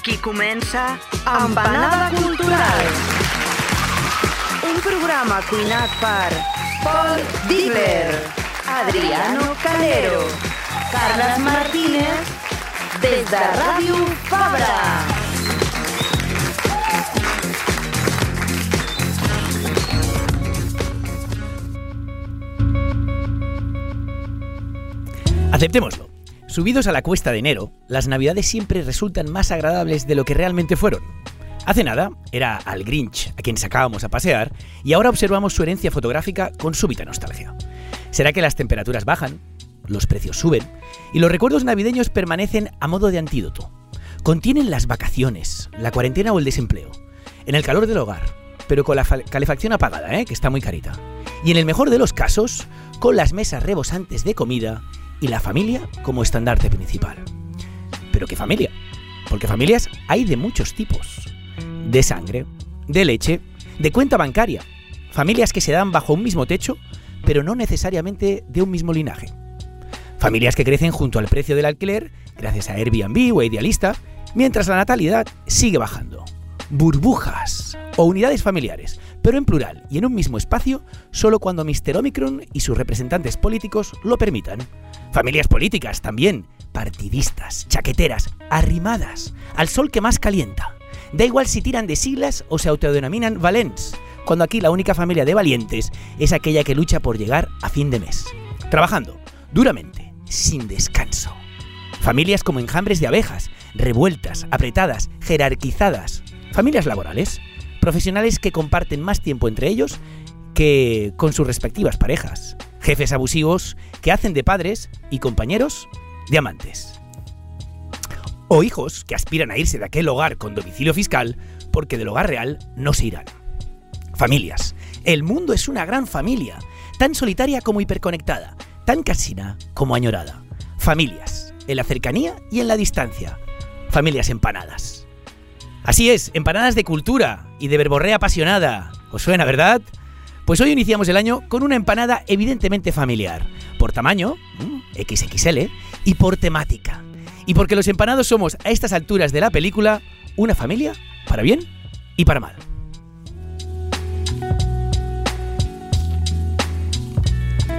Aquí comença Empanada Cultural. Un programa cuinat per Paul Dibler, Adriano Calero, Carles Martínez, des de Ràdio Fabra. Aceptémoslo. Subidos a la cuesta de enero, las navidades siempre resultan más agradables de lo que realmente fueron. Hace nada era al Grinch a quien sacábamos a pasear y ahora observamos su herencia fotográfica con súbita nostalgia. ¿Será que las temperaturas bajan, los precios suben y los recuerdos navideños permanecen a modo de antídoto? Contienen las vacaciones, la cuarentena o el desempleo, en el calor del hogar, pero con la fa- calefacción apagada, ¿eh? que está muy carita. Y en el mejor de los casos, con las mesas rebosantes de comida y la familia como estandarte principal. ¿Pero qué familia? Porque familias hay de muchos tipos. De sangre, de leche, de cuenta bancaria. Familias que se dan bajo un mismo techo, pero no necesariamente de un mismo linaje. Familias que crecen junto al precio del alquiler, gracias a Airbnb o a Idealista, mientras la natalidad sigue bajando. Burbujas o unidades familiares, pero en plural y en un mismo espacio, solo cuando Mr. Omicron y sus representantes políticos lo permitan. Familias políticas también, partidistas, chaqueteras, arrimadas, al sol que más calienta. Da igual si tiran de siglas o se autodenominan valents, cuando aquí la única familia de valientes es aquella que lucha por llegar a fin de mes. Trabajando, duramente, sin descanso. Familias como enjambres de abejas, revueltas, apretadas, jerarquizadas. Familias laborales, profesionales que comparten más tiempo entre ellos que con sus respectivas parejas. Jefes abusivos que hacen de padres y compañeros de amantes. O hijos que aspiran a irse de aquel hogar con domicilio fiscal porque del hogar real no se irán. Familias. El mundo es una gran familia, tan solitaria como hiperconectada, tan casina como añorada. Familias, en la cercanía y en la distancia. Familias empanadas. Así es, empanadas de cultura y de verborrea apasionada. ¿Os suena, verdad? Pues hoy iniciamos el año con una empanada evidentemente familiar, por tamaño, XXL, y por temática. Y porque los empanados somos a estas alturas de la película una familia para bien y para mal.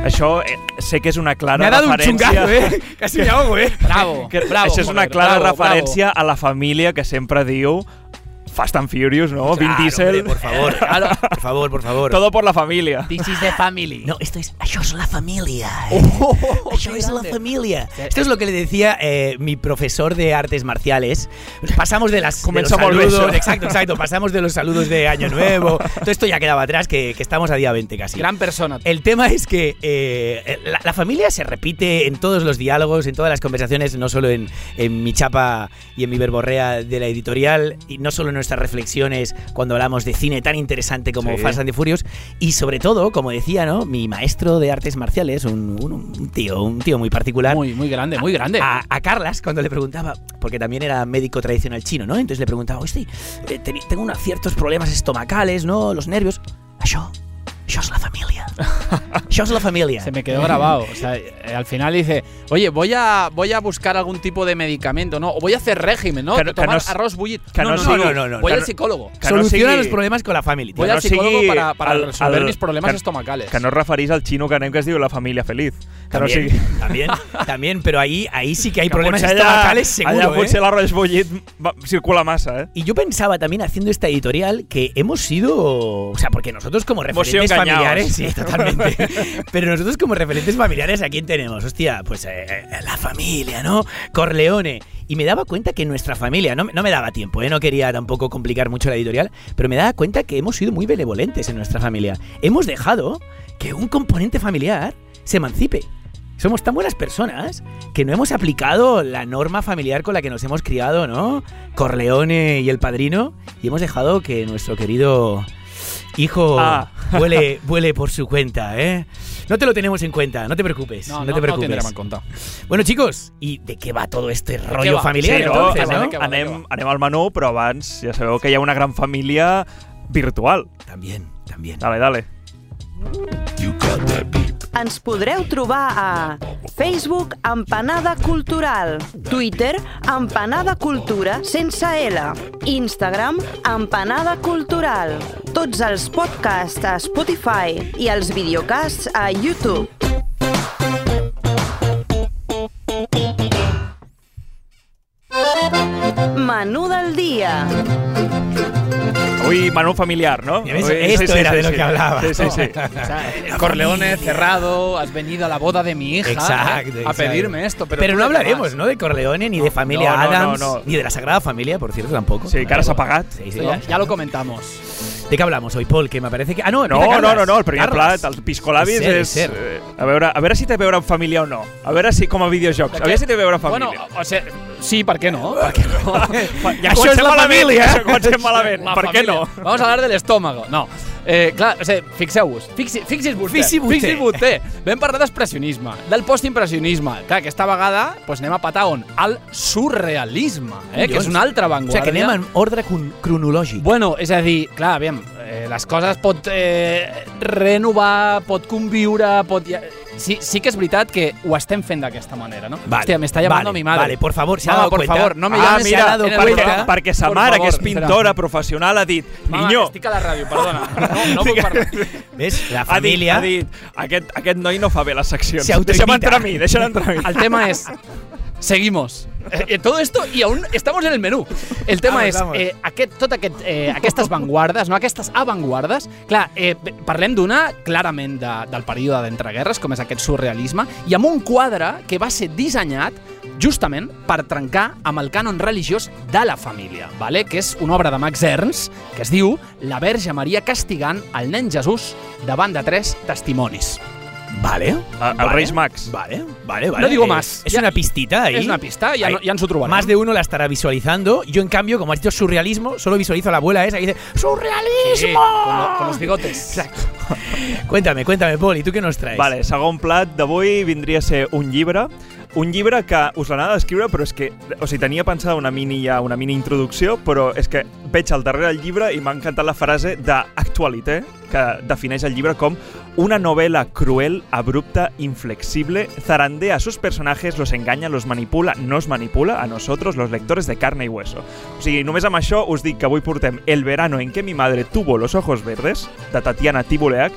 Això eh, sé que és una clara Me ha dado un referència... chungazo, ¿eh? Casi me ahogo, ¿eh? Bravo, Que, bravo. això és una clara bravo, referència a la família que sempre diu Fast and Furious, ¿no? Vin Claro, Diesel. hombre, por favor, por favor, por favor. Todo por la familia. This is the family. No, esto es. Això es la familia. Oh, Això qué es la familia. Esto es lo que le decía eh, mi profesor de artes marciales. Pasamos de las. de los Comenzamos saludos. Exacto, exacto. Pasamos de los saludos de Año Nuevo. Todo esto ya quedaba atrás, que, que estamos a día 20 casi. Gran persona. El tema es que eh, la, la familia se repite en todos los diálogos, en todas las conversaciones, no solo en, en mi chapa y en mi verborrea de la editorial, y no solo en nuestras reflexiones cuando hablamos de cine tan interesante como Sí. Fast and the Furious, y sobre todo, como decía, ¿no? Mi maestro de artes marciales, un, un- un tío, un tío muy particular. Muy, muy grande, muy grande. A, a Carlas, cuando le preguntaba, porque también era médico tradicional chino, ¿no? Entonces le preguntaba, oye, eh, tengo unos ciertos problemas estomacales, ¿no? Los nervios. Això, això es la familia. Això es la familia. Se me quedó grabado. O sea, eh, al final dice, oye, voy a, voy a buscar algún tipo de medicamento, ¿no? O voy a hacer régimen, ¿no? Que no- Tomar que no arroz bullit. que no sigui- no, no, no, Voy al no- psicólogo. que no Soluciona sigui- los problemas con la family. tío. Voy al no psicólogo para, para el- resolver el- mis problemas que- estomacales. Que no referís al xino que anem que es diu la família feliz. También, sigui... también, también, pero ahí, ahí sí que hay Que problemas estomacales seguro, Allà ¿eh? l'arròs bullit va- circula massa, eh? Y yo pensaba también haciendo esta editorial que hemos sido, o sea, porque nosotros como referentes familiares, sí, totalmente. Pero nosotros como referentes familiares, ¿a quién tenemos? Hostia, pues eh, eh, la familia, ¿no? Corleone. Y me daba cuenta que nuestra familia, no, no me daba tiempo, ¿eh? no quería tampoco complicar mucho la editorial, pero me daba cuenta que hemos sido muy benevolentes en nuestra familia. Hemos dejado que un componente familiar se emancipe. Somos tan buenas personas que no hemos aplicado la norma familiar con la que nos hemos criado, ¿no? Corleone y el padrino, y hemos dejado que nuestro querido hijo Ah. vuele, vuele por su cuenta, ¿eh? No te lo tenemos en cuenta, no te preocupes, no, No, te no, no preocupes. tendrem en compte. bueno, chicos, ¿y de qué va todo este rollo familiar Sí, no? entonces, no? què anem, anem al menú, però abans ja sabeu que hi ha una gran família virtual. También, también. Dale, dale. You got that beep. Ens podreu trobar a Facebook Empanada Cultural, Twitter Empanada Cultura sense L, Instagram Empanada Cultural, tots els podcasts a Spotify i els videocasts a YouTube. Menú del dia. Menú familiar, ¿no? Avui- esto era de lo que hablaba. Sí, sí, sí. O sea, el Corleone cerrado, has venido a la boda de mi hija Exacto, ¿eh? a exacto. pedirme esto. Pero, no hablaremos, vas? ¿no? De Corleone, ni de familia no, no, Adams, no, no. ni de la Sagrada Familia, por cierto, tampoco. Sí, que ara s'ha pagat. Sí, sí. Esto ya, ya lo comentamos. ¿De qué hablamos hoy, Paul? Que me parece que... Ah, no, No, no, no, no, el primer plat, el piscolabis És cert, és... eh, a, veure, a veure si té a veure amb família o no. A veure si, com a videojocs, a veure si té a veure amb família. Bueno, o sea, sí, ¿por qué no? ¿Por qué no? ja això és la família. Això comencem malament. La per què no? Vamos a hablar del estómago. No. Eh, clar, o sigui, fixeu-vos, fixi, fixis vostè. Fixi vostè. Fixis vostè. Vam parlar d'expressionisme, del postimpressionisme. Clar, aquesta vegada pues, anem a patar on? Al surrealisme, eh, que és una altra O vanguardia. sigui, que anem en ordre cronològic. Bueno, és a dir, clar, aviam, eh, les coses pot eh, renovar, pot conviure, pot... Ja... Sí, sí que és veritat que ho estem fent d'aquesta manera, no? Vale, Hòstia, me está llamando vale, mi madre. Vale, por favor, se ha dado por cuenta. favor, no me Ah, llames se ha mira, dado en el cuenta. WhatsApp. perquè sa mare, favor, que és espera. pintora professional, ha dit Mama, Niño, estic a la ràdio, perdona. No, no puc parlar. ¿Ves? La ha dit, familia... ha dit aquest, aquest noi no fa bé les seccions. Se. Deixa'm entrar a mi, deixa'm entrar a mi. El tema es. Seguimos. Eh, eh, todo esto y aún estamos en el menú. El tema Vamos, és vamos. eh, aquest, tot aquest, eh, aquestes vanguardes, no? aquestes avantguardes. Clar, eh, parlem d'una clarament de, del període d'entreguerres, com és aquest surrealisme, i amb un quadre que va ser dissenyat justament per trencar amb el cànon religiós de la família, vale? que és una obra de Max Ernst que es diu La Verge Maria castigant el nen Jesús davant de tres testimonis. Vale. El vale. Reis Max. Vale, vale, vale. No digo más. Es Ya- una pistita ahí. És una pista, Ahí. no, ens ho trobarem. Más de uno la estará visualizando. Yo, en cambio, como has dicho surrealismo, solo visualizo a la abuela esa y dice ¡Surrealismo! Sí, con, lo- con los bigotes. Exacto. cuéntame, cuéntame, Paul, ¿y tú qué nos traes? Vale, segon plat d'avui vindria a ser un llibre. Un llibre que us l'anava a escriure, però és que... O sigui, tenia pensada una mini, ja, una mini introducció, però és que veig al darrere del llibre i m'ha encantat la frase d'actualité, que defineix el llibre com una novela cruel, abrupta, inflexible, zarandea a sus personajes, los engaña, los manipula, nos manipula a nosotros, los lectores de carne y hueso. O sigui, només amb això us dic que avui portem El verano en que mi madre tuvo los ojos verdes, de Tatiana Tibuleac,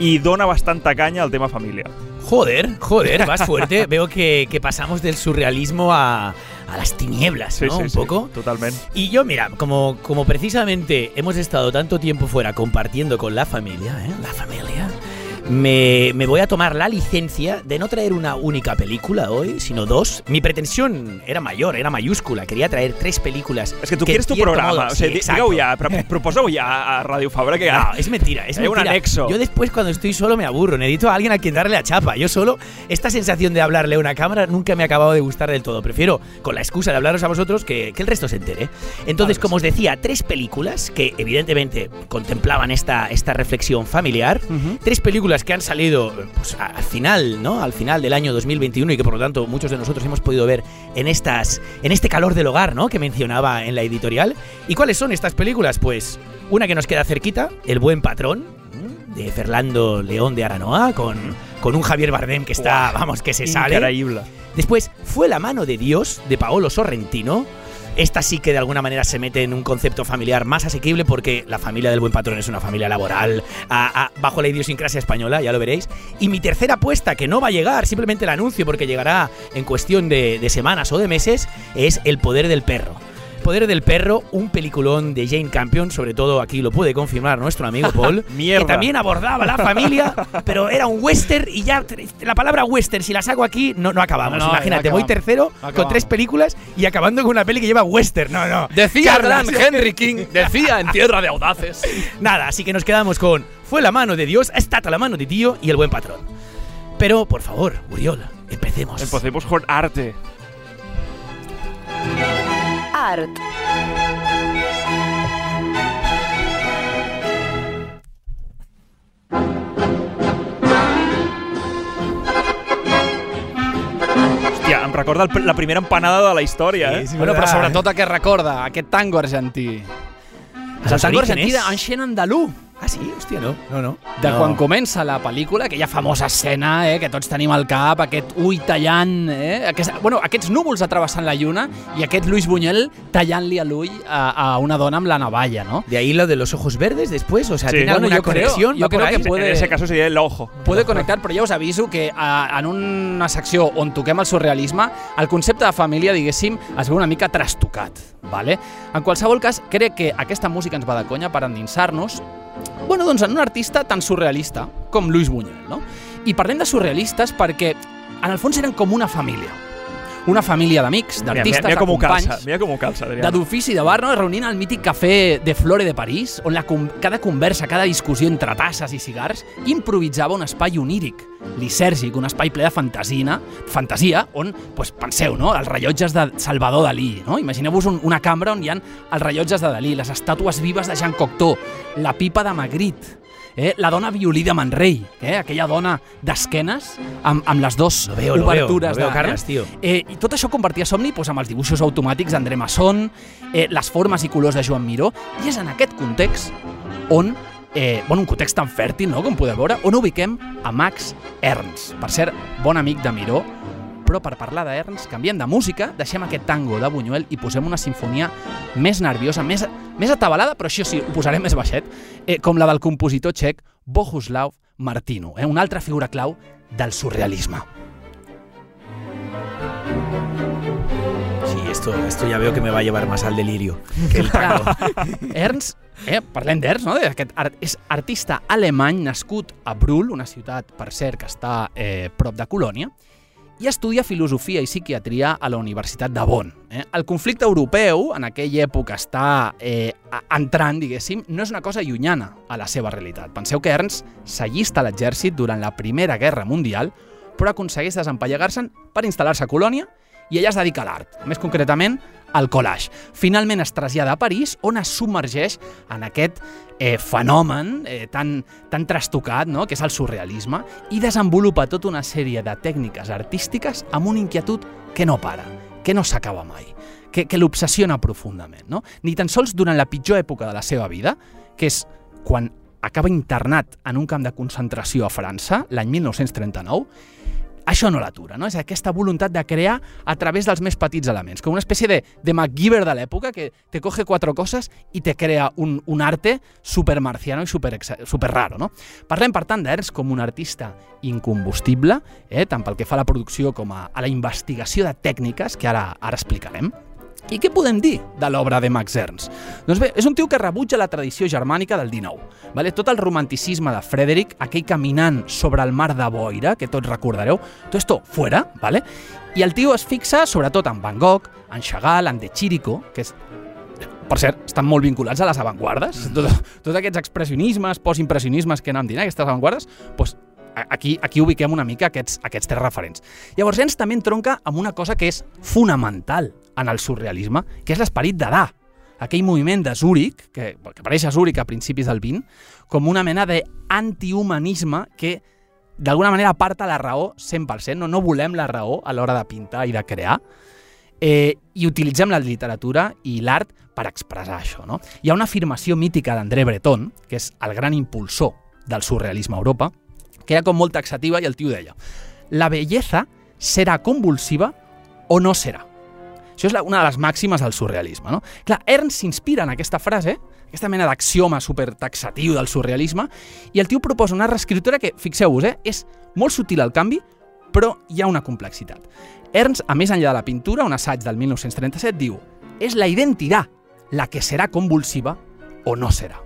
i dona bastanta canya al tema família. Joder, joder, vas fuerte. Veo que, que pasamos del surrealismo a, a las tinieblas, ¿no? sí, Un sí, poco. totalment. Y yo, mira, como, como precisamente hemos estado tanto tiempo fuera compartiendo con la familia, ¿eh? La familia. Me, me voy a tomar la licencia de no traer una única película hoy, sino dos. Mi pretensión era mayor, era mayúscula. Quería traer tres películas. És que tu en quieres tu programa. modo- o sigui, sí, sí, digueu exacto. ja, pro- proposeu ja a Ràdio Fabra que. No, es mentira, es Hay un mentira. anexo. Yo después cuando estoy solo me aburro, necesito a alguien a quien darle la chapa. Yo solo, esta sensación de hablarle a una cámara nunca me ha acabado de gustar del todo. Prefiero, con la excusa de hablaros a vosotros, que, que el resto se entere. Entonces, como os decía, tres películas que evidentemente contemplaban esta, esta reflexión familiar. Tres películas que han salido pues, al final, ¿no? Al final del año 2021 y que por lo tanto muchos de nosotros hemos podido ver en estas en este calor del hogar, ¿no? Que mencionaba en la editorial. ¿Y cuáles son estas películas? Pues una que nos queda cerquita, El buen patrón, ¿m? de Fernando León de Aranoa con con un Javier Bardem que está, vamos, que se sale. Después fue La mano de Dios de Paolo Sorrentino. Esta sí que de alguna manera se mete en un concepto familiar más asequible porque la familia del buen patrón es una familia laboral bajo la idiosincrasia española, ya lo veréis. Y mi tercera apuesta, que no va a llegar, simplemente la anuncio porque llegará en cuestión de semanas o de meses, es El poder del perro. Poder del perro, un peliculón de Jane Campion, sobre todo aquí lo puede confirmar nuestro amigo Paul, que también abordaba la familia, pero era un western y ya la palabra western, si la saco aquí, no, no acabamos. No, no, Imagínate, no voy acabamos. tercero con acabamos. tres películas y acabando con una peli que lleva western. No, no. Decía gran Henry King, decía en Tierra de Audaces. Nada, así que nos quedamos con Fue la mano de Dios, ha estado la mano de tío y el buen patrón. Pero, por favor, Uriol, empecemos. Empecemos con arte. Art. Hòstia, em recorda el, la primera empanada de la història, eh? Sí, Bueno, però sobretot aquest recorda, aquest tango argentí. És el tango argentí d'Anxen Andalú. Ah, sí? Hòstia, no, no, no. De no. quan comença la pel·lícula, aquella famosa escena eh, que tots tenim al cap, aquest ull tallant, eh, aquest, bueno, aquests núvols atravessant la lluna i aquest Luis Buñuel tallant-li a l'ull a, a una dona amb la navalla, no? De ahí lo de los ojos verdes después, o sea, Sí. ¿tiene Bueno, alguna yo creo- conexión? yo ¿Va por creo ahí? que puede- En ese caso sería el ojo. Puede connectar, però ja us aviso que a, en una secció on toquem el surrealisme, el concepte de família, diguéssim, es veu una mica trastocat. Vale? En qualsevol cas, crec que aquesta música ens va de conya per endinsar-nos bueno, doncs en un artista tan surrealista com Luis Buñuel, no? I parlem de surrealistes perquè, en el fons, eren com una família. Una família d'amics, d'artistes, de com companys... calça, mira com ho calça, Adrià. d'ofici de bar, no? reunint al mític cafè de Flore de París, on la, con- cada conversa, cada discussió entre tasses i cigars improvisava un espai oníric, lisèrgic, un espai ple de fantasina, fantasia, on, pues, penseu, no? els rellotges de Salvador Dalí. No? Imagineu-vos un, una cambra on hi ha els rellotges de Dalí, les estàtues vives de Jean Cocteau, la pipa de Magritte, eh? la dona violí de Manrey, eh? aquella dona d'esquenes amb, amb les dues Lo veo, lo veo, obertures lo veo, de, Carles, tio. Eh, I tot això convertia somni doncs, amb els dibuixos automàtics d'André Masson, eh, les formes i colors de Joan Miró, i és en aquest context on, eh, bueno, un context tan fèrtil, no?, com podeu veure, on ubiquem a Max Ernst. Per cert, bon amic de Miró, però per parlar d'Ernst, canviem de música, deixem aquest tango de Buñuel i posem una sinfonia més nerviosa, més, més atabalada, però això sí, ho posarem més baixet, eh, com la del compositor txec Bohuslav Martinu, eh, una altra figura clau del surrealisme. Sí, esto, esto ya veo que me va a llevar más al delirio que el tango. Ernst, eh, parlem d'Ernst, no? Aquest art, és artista alemany nascut a Brühl, una ciutat, per cert, que està eh, prop de Colònia, i estudia filosofia i psiquiatria a la Universitat de Bonn. Eh? El conflicte europeu, en aquella època està eh, entrant, diguéssim, no és una cosa llunyana a la seva realitat. Penseu que Ernst s'allista a l'exèrcit durant la Primera Guerra Mundial, però aconsegueix desempallegar-se'n per instal·lar-se a Colònia i ella es dedica a l'art, més concretament al collage. Finalment es trasllada a París, on es submergeix en aquest eh, fenomen eh, tan, tan trastocat, no? que és el surrealisme, i desenvolupa tota una sèrie de tècniques artístiques amb una inquietud que no para, que no s'acaba mai, que, que l'obsessiona profundament. No? Ni tan sols durant la pitjor època de la seva vida, que és quan acaba internat en un camp de concentració a França, l'any 1939, això no l'atura, no? És aquesta voluntat de crear a través dels més petits elements, com una espècie de, de MacGyver de l'època que te coge quatre coses i te crea un, un arte super marciano i super, super raro, no? Parlem, per tant, d'Ernst com un artista incombustible, eh, tant pel que fa a la producció com a, a la investigació de tècniques, que ara, ara explicarem. I què podem dir de l'obra de Max Ernst? Doncs bé, és un tio que rebutja la tradició germànica del 19. Vale? Tot el romanticisme de Frederick, aquell caminant sobre el mar de boira, que tots recordareu, tot esto fuera, vale? i el tio es fixa sobretot en Van Gogh, en Chagall, en De Chirico, que és per cert, estan molt vinculats a les avantguardes. Tot, tots aquests expressionismes, postimpressionismes que anem dient, aquestes avantguardes, doncs aquí, aquí ubiquem una mica aquests, aquests tres referents. Llavors, Ens també entronca amb una cosa que és fonamental en el surrealisme, que és l'esperit Dada. Aquell moviment de Zúrich, que, que apareix a Zúrich a principis del 20, com una mena d'antihumanisme que d'alguna manera aparta la raó 100%, no, no volem la raó a l'hora de pintar i de crear, eh, i utilitzem la literatura i l'art per expressar això. No? Hi ha una afirmació mítica d'André Breton, que és el gran impulsor del surrealisme a Europa, que era com molt taxativa i el tio deia la belleza serà convulsiva o no serà. Això és la, una de les màximes del surrealisme. No? Clar, Ernst s'inspira en aquesta frase, aquesta mena d'axioma supertaxatiu del surrealisme, i el tio proposa una reescriptura que, fixeu-vos, eh, és molt sutil al canvi, però hi ha una complexitat. Ernst, a més enllà de la pintura, un assaig del 1937, diu és la identitat la que serà convulsiva o no serà.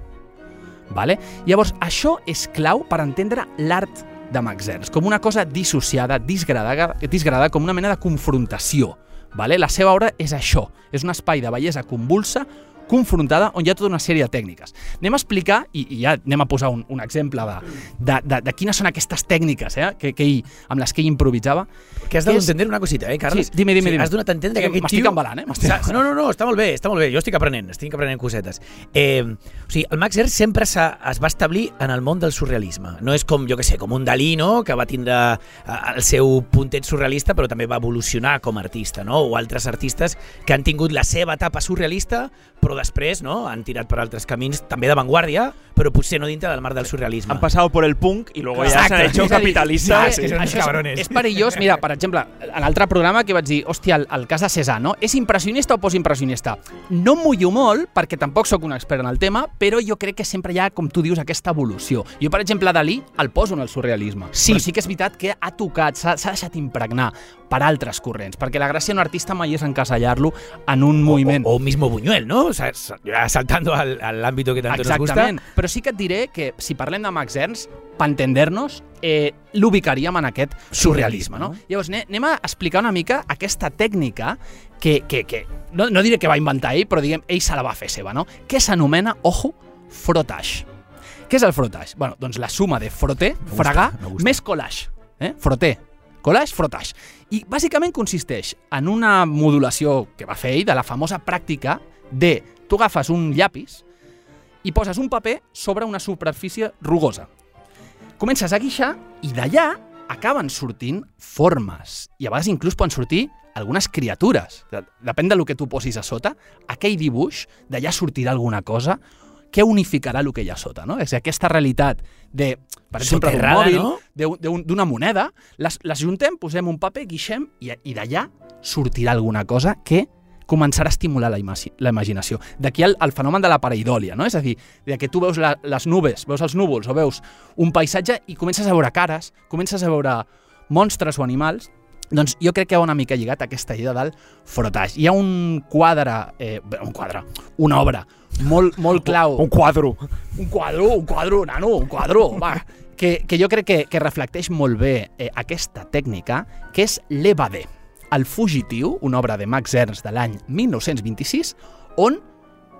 Vale? Llavors, això és clau per entendre l'art de Max Ernst, com una cosa dissociada, disgradada, disgradada com una mena de confrontació. Vale? La seva obra és això, és un espai de bellesa convulsa confrontada on hi ha tota una sèrie de tècniques. Anem a explicar, i, i ja anem a posar un, un exemple de, de, de, de quines són aquestes tècniques eh, que, que ell, amb les que ell improvisava. Que has a És- una cosita, eh, Carles? Sí, dime, dime, dime. Has donat a entendre que Sí, aquest m'estic tio... embalant, eh? M'estic? No, no, no, està molt bé, està molt bé. Jo estic aprenent, estic aprenent cosetes. Eh, o sigui, el Max Ernst sempre es va establir en el món del surrealisme. No és com, jo que sé, com un Dalí, no?, que va tindre eh, el seu puntet surrealista, però també va evolucionar com a artista, no? O altres artistes que han tingut la seva etapa surrealista, però després no? han tirat per altres camins, també d'avantguàrdia, però potser no dintre del mar del surrealisme. Han pasado por el punk y luego ya Exacto. se han hecho capitalistas. sí, són uns això és- cabrones. És, perillós. Mira, per exemple, en l'altre programa que vaig dir, hòstia, el, el cas de César, no? És impressionista o postimpressionista? No em mullo molt, perquè tampoc sóc un expert en el tema, però jo crec que sempre hi ha, com tu dius, aquesta evolució. Jo, per exemple, Dalí el poso en el surrealisme. Sí. Però sí que és veritat que ha tocat, s'ha deixat impregnar per altres corrents, perquè la gràcia d'un artista mai és encasellar-lo en un moviment. O, o mismo Buñuel, ¿no? O sea, saltando al, al ámbito que tanto nos gusta. Exactament. Però sí que et diré que si parlem de Max Ernst, per entender-nos, eh, l'ubicaríem en aquest surrealisme. No? Llavors, ane- anem a explicar una mica aquesta tècnica que, que, que no, no diré que va inventar ell, però diguem, ell se la va fer seva, no? que s'anomena, ojo, frottage. Què és el frottage? Bueno, doncs la suma de froter, fregar, més collage. Eh? Froter, collage, frottage. I bàsicament consisteix en una modulació que va fer ell de la famosa pràctica de tu agafes un llapis i poses un paper sobre una superfície rugosa. Comences a guixar i d'allà acaben sortint formes. I a vegades inclús poden sortir algunes criatures. De- Depèn del que tu posis a sota, aquell dibuix, d'allà sortirà alguna cosa que unificarà el que hi ha sota. No? És aquesta realitat de, per exemple, d'un Soterrada, mòbil, no? d'un- d'un- d'una moneda, les, les juntem, posem un paper, guixem i, i d'allà sortirà alguna cosa que començarà a estimular la, imagi la imaginació. D'aquí el, el fenomen de la pareidòlia, no? És a dir, de que tu veus la, les nubes, veus els núvols o veus un paisatge i comences a veure cares, comences a veure monstres o animals, doncs jo crec que va una mica lligat a aquesta idea del frotage. Hi ha un quadre, eh, un quadre, una obra molt, molt clau Un quadro. un quadro, un quadro, nano, un quadro, va, que, que jo crec que, que reflecteix molt bé eh, aquesta tècnica, que és l'Evadé, el fugitiu, una obra de Max Ernst de l'any 1926, on,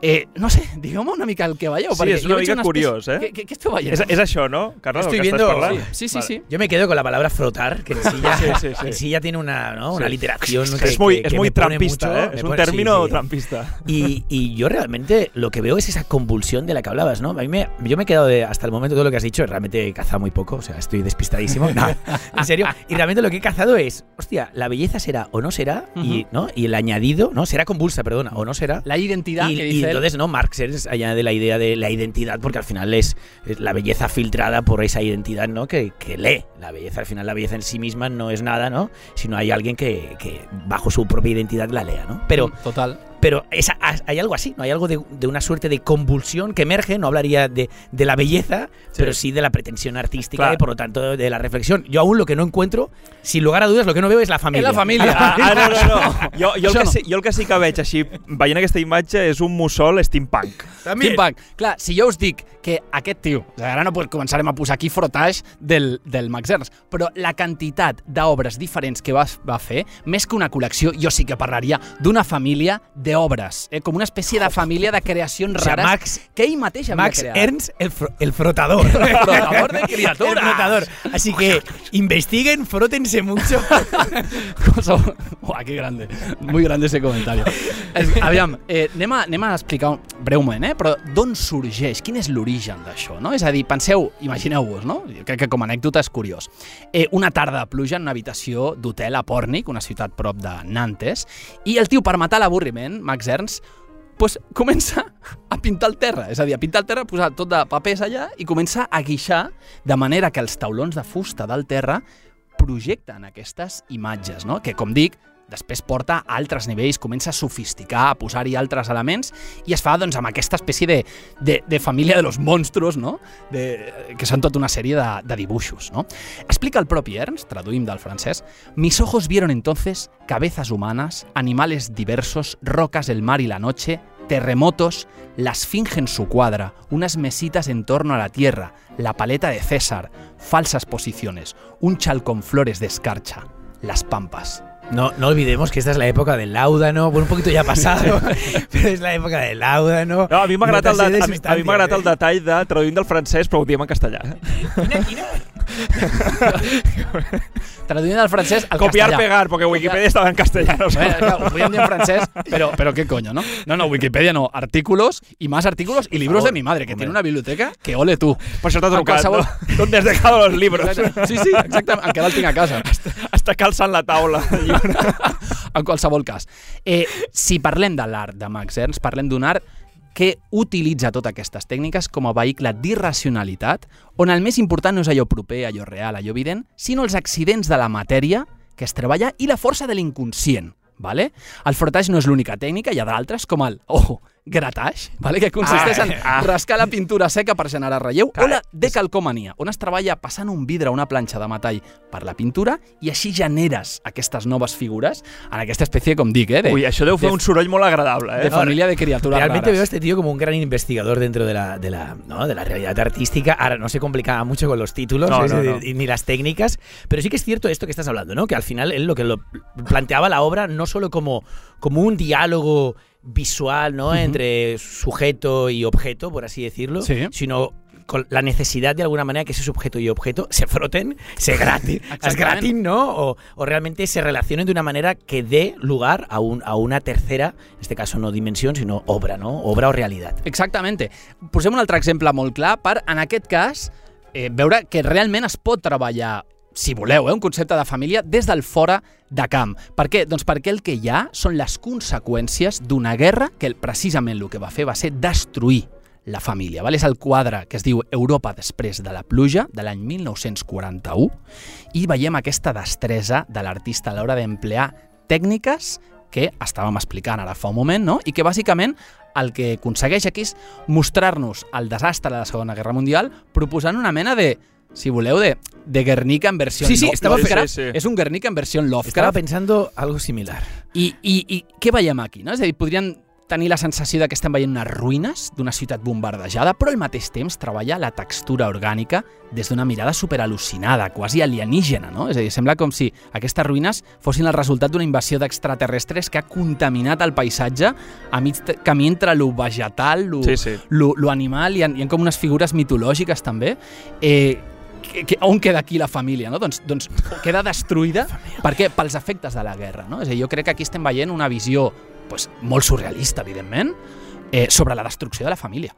eh, no sé, digueu-me una mica el que veieu. Sí, és una mica curiós, eh? Què, què, què esteu veient? És, és això, ¿no, Carlos? Estoy el que viendo- parlant? Sí, sí, sí. Yo me quedo con la palabra frotar, que en sí ya, Sí, sí, sí. en sí ya tiene una, ¿no? una Sí. literación. Es, que- muy, que- es que muy trampista, mucho, ¿eh? Es un pone- término sí. trampista. Y, y yo realmente lo que veo es esa convulsión de la que hablabas, ¿no? A mí me, yo me he quedado de, hasta el momento todo lo que has dicho, realmente he cazado muy poco, o sea, estoy despistadísimo. No, en serio. Y realmente lo que he cazado es, hostia, la belleza será o no será, y, ¿no? y el añadido, ¿no? Será convulsa, perdona, o no será. La identidad y, que dice entonces, ¿no? Marx añade la idea de la identidad, porque al final es, es la belleza filtrada por esa identidad, ¿no? Que, que lee. La belleza, al final, la belleza en sí misma no es nada, ¿no? Sino hay alguien que, que bajo su propia identidad la lea, ¿no? Pero Total. Pero esa- hay algo así, ¿no? Hay algo de, de una suerte de convulsión que emerge, no hablaría de, de la belleza, pero sí de la pretensión artística Claro. y por lo tanto de la reflexión. Yo aún lo que no encuentro, sin lugar a dudas, lo que no veo es la familia. la familia. Ah, ah, no, no, no. Jo, jo, el que no. sí, jo el que sí que veig així, veient aquesta imatge, és un mussol steampunk. También. Steampunk. Clar, si jo us dic que aquest tio, ara no començarem a posar aquí frotage del, del Max Ernst, però la quantitat d'obres diferents que va, va fer, més que una col·lecció, jo sí que parlaria d'una família d'obres, eh? com una espècie de família de creacions O sea, rares Max- que ell mateix havia Max creat. Ernst, el, fro- el frotador. El frotador de criaturas. El frotador. Así que investiguen, frótense mucho. Uah, que grande. Muy grande ese comentario. Aviam, eh, anem, a, anem a explicar un- breument, eh? però d'on sorgeix? Quin és l'origen d'això? No? És a dir, penseu, imagineu-vos, no? Crec que com a anècdota és curiós. Eh, una tarda de pluja en una habitació d'hotel a Pòrnic, una ciutat prop de Nantes, i el tio, per matar l'avorriment, Max Ernst, pues, comença a pintar el terra. És a dir, a pintar el terra, posar tot de papers allà i comença a guixar de manera que els taulons de fusta del terra projecten aquestes imatges, no? que, com dic, després porta a altres nivells, comença a sofisticar, a posar-hi altres elements, i es fa doncs, amb aquesta espècie de, de, de família de los monstruos, no? de, que són tota una sèrie de, de. No? Explica el propi Ernst, traduïm del francès, Mis ojos vieron entonces cabezas humanas, animales diversos, rocas, el mar y la noche, terremotos, la esfinge en su cuadra, unas mesitas en torno a la tierra, la paleta de César, falsas posiciones, un chal con flores de escarcha, las pampas. No, no olvidemos que esta es la época del láudano, bueno, un poquito ya pasado, pero es la época del láudano. No, a mi m'ha agradat, el, de, a mi, a mi agradat el substàncies, detall de traduint del francès, però ho diem en castellà. Quina, quina? Traduint del francès al Copiar, castellà. pegar, porque Wikipedia estaba en castellano. Eh, clar, ho podíem dir en francès, però, però qué coño, ¿no? No, no, Wikipedia no. Artículos y más artículos y libros de mi madre, que tiene una biblioteca que ole tú. Per això t'ha En trucat, qualsevol- no? ¿Dónde has dejado los libros? Sí, sí, exactament. Encara el tinc a casa. Està calçant la taula. en qualsevol cas. Eh, si parlem de l'art de Max Ernst, parlem d'un art que utilitza totes aquestes tècniques com a vehicle d'irracionalitat, on el més important no és allò proper, allò real, allò evident, sinó els accidents de la matèria que es treballa i la força de l'inconscient. Vale? El frotage no és l'única tècnica, hi ha d'altres, com el, oh, gratage, vale? que consisteix en Ah, ah. rascar la pintura seca per generar relleu, Clar, o la decalcomania, on es treballa passant un vidre o una planxa de metall per la pintura i així generes aquestes noves figures en aquesta espècie, com dic, eh, de, Uy, això deu fer de- un soroll molt agradable, de eh? família de criatures Realmente veo a este tío como un gran investigador dentro de la, de la, ¿no? de la realidad artística. Ahora no se complicaba mucho con los títulos No, es no, decir, no. ni las técnicas, pero sí que es cierto esto que estás hablando, ¿no? Que al final él lo que lo planteaba la obra no solo como, como un diálogo visual, ¿no? Entre sujeto y objeto, por así decirlo, Sí. sino con la necesidad de alguna manera que ese sujeto y objeto se froten, se gratin, es gratin, ¿no? O, o realmente se relacionen de una manera que dé lugar a, un, a una tercera, en este caso no dimensión, sino obra, ¿no? Obra o realidad. Exactamente. Posem un altre exemple molt clar per, en aquest cas, eh, veure que realment es pot treballar si voleu, eh, un concepte de família des del fora de camp. Per què? Doncs perquè el que hi ha són les conseqüències d'una guerra que precisament el que va fer va ser destruir la família. Val? És el quadre que es diu Europa després de la pluja, de l'any 1941, i veiem aquesta destresa de l'artista a l'hora d'emplear tècniques que estàvem explicant ara fa un moment, no? i que bàsicament el que aconsegueix aquí és mostrar-nos el desastre de la Segona Guerra Mundial proposant una mena de, si voleu, de, de Guernica en versió Sí, sí, estava. Sí, sí, sí. És un Guernica en versió Lovecraft. pensando algo similar. I, i, I què veiem aquí? No? És a dir, podrien tenir la sensació de que estem veient unes ruïnes d'una ciutat bombardejada, però al mateix temps treballa la textura orgànica des d'una mirada superal·lucinada, quasi alienígena, no? És a dir, sembla com si aquestes ruïnes fossin el resultat d'una invasió d'extraterrestres que ha contaminat el paisatge a mig camí entre lo vegetal, lo, Sí, sí. lo, lo animal, hi ha, hi ha com unes figures mitològiques també. Eh, que, que, on queda aquí la família? No? Doncs, doncs queda destruïda per què? pels efectes de la guerra. No? És a dir, jo crec que aquí estem veient una visió pues, molt surrealista, evidentment, eh, sobre la destrucció de la família.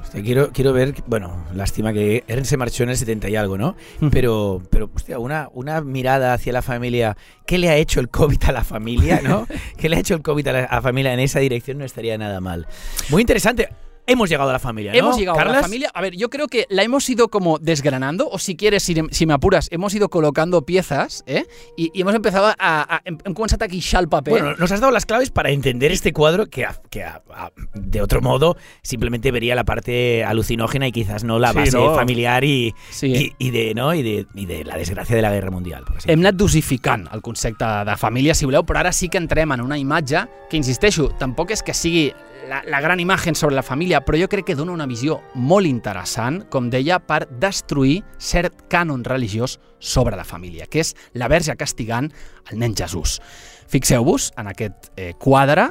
Hostia, quiero, quiero ver, bueno, lástima que Ernst se marchó en el 70 y algo, ¿no? Pero, pero hostia, una, una mirada hacia la familia, ¿qué le ha hecho el COVID a la familia, no? ¿Qué le ha hecho el COVID a la, a la familia en esa dirección? No estaría nada mal. Muy interesante. Hemos llegado a la familia, ¿no? Hemos llegado a la familia. A ver, yo creo que la hemos ido como desgranando, o si quieres, si, si me apuras, hemos ido colocando piezas, ¿eh? Y, y hemos empezado a, a, a guixar el paper. Bueno, nos has dado las claves para entender este cuadro que, a- que a- a- de otro modo simplemente vería la parte alucinógena y quizás no la Sí, base ¿no? familiar y, sí. y, y de, ¿no? y, de, y de la desgracia de la guerra mundial. así Hem anat dosificant el concepte de família, si voleu, però ara sí que entrem en una imatge que, insisteixo, tampoc és que sigui la, la gran imatge sobre la família, però jo crec que dona una visió molt interessant, com deia, per destruir cert cànon religiós sobre la família, que és la verge castigant el nen Jesús. Fixeu-vos en aquest eh, quadre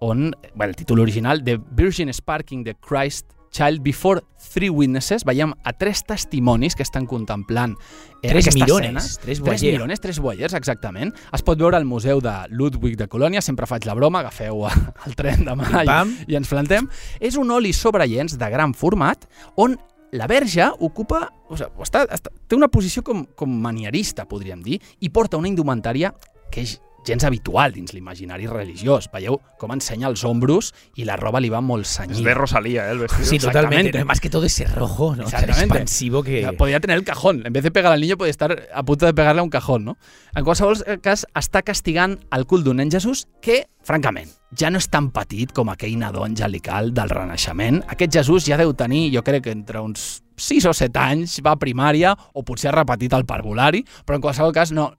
on, bé, el títol original, The Virgin Sparking the Christ Child Before Three Witnesses, veiem a tres testimonis que estan contemplant eh, Tres mirones, escena. tres Tres voyeurs. mirones, tres voyeurs, exactament. Es pot veure al Museu de Ludwig de Colònia, sempre faig la broma, agafeu el tren demà i, i ens plantem. És un oli sobre llenç de gran format on la verge ocupa, o sigui, està, està, té una posició com, com manierista, podríem dir, i porta una indumentària que és gens habitual dins l'imaginari religiós. Veieu com ensenya els ombros i la roba li va molt cenyida. de Rosalía, ¿eh? El vestido. Sí, totalmente. Exactamente. No, Más que todo ese rojo, ¿no? Tan expansivo que... Podría tener el cajón. En vez de pegar al niño, podria estar a punto de pegarle a un cajón, no? En qualsevol cas, està castigant el cul d'un nen Jesús que, francament, ja no és tan petit com aquell nadó angelical del Renaixement. Aquest Jesús ja deu tenir, jo crec que entre uns 6 o 7 anys, va a primària, o potser ha repetit el parvulari, però en qualsevol cas no...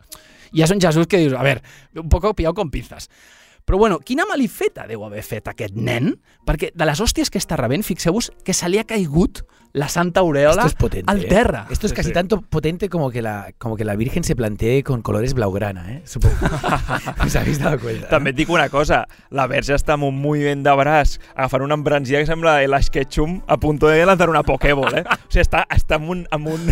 Ja és un Jesús que dius, a veure, un poco pillau con pinzas. Però bueno, quina malifeta deu haver fet aquest nen? Perquè de les hòsties que està rebent, fixeu-vos que se li ha caigut la santa aureola Esto es potente. al ¿eh? terra. Esto es casi sí. tanto potente como que la como que la Virgen se plantee con colores blaugrana, ¿eh? Supongo. ¿Os habéis dado cuenta? També et dic una cosa, la verge està amb un moviment de braç agafant una embranzida que sembla el Ketchum a punto de lanzar una Pokéball, eh? O sigui, està, està amb un... Amb un...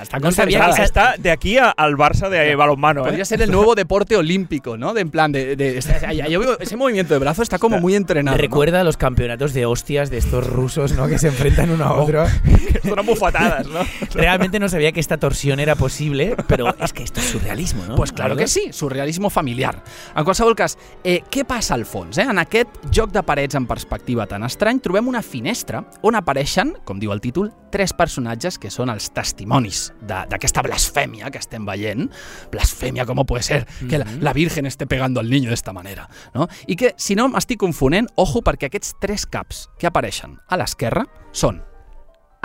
Està No sabia que Està de aquí a- al Barça de balonmano, eh? Podría ser el nuevo deporte olímpico, ¿no? De en plan de, de- yo veo ese movimiento de brazo está como muy entrenado. Me ¿no? recuerda a los campeonatos de hostias de estos rusos, ¿no? Que se enfrentan uno a otro. Donen bufetades, no? Realmente no sabía que esta torsión era posible, pero es que esto es surrealismo, ¿no? Pues claro que sí, surrealismo familiar. En qualsevol cas, eh, què passa al fons? Eh? En aquest joc de parets en perspectiva tan estrany trobem una finestra on apareixen, com diu el títol, tres personatges que són els testimonis d'aquesta blasfèmia que estem veient. Blasfèmia, com puede ser que la, la Virgen esté pegando al niño d'esta manera? No? I que, si no m'estic confonent, ojo, perquè aquests tres caps que apareixen a l'esquerra són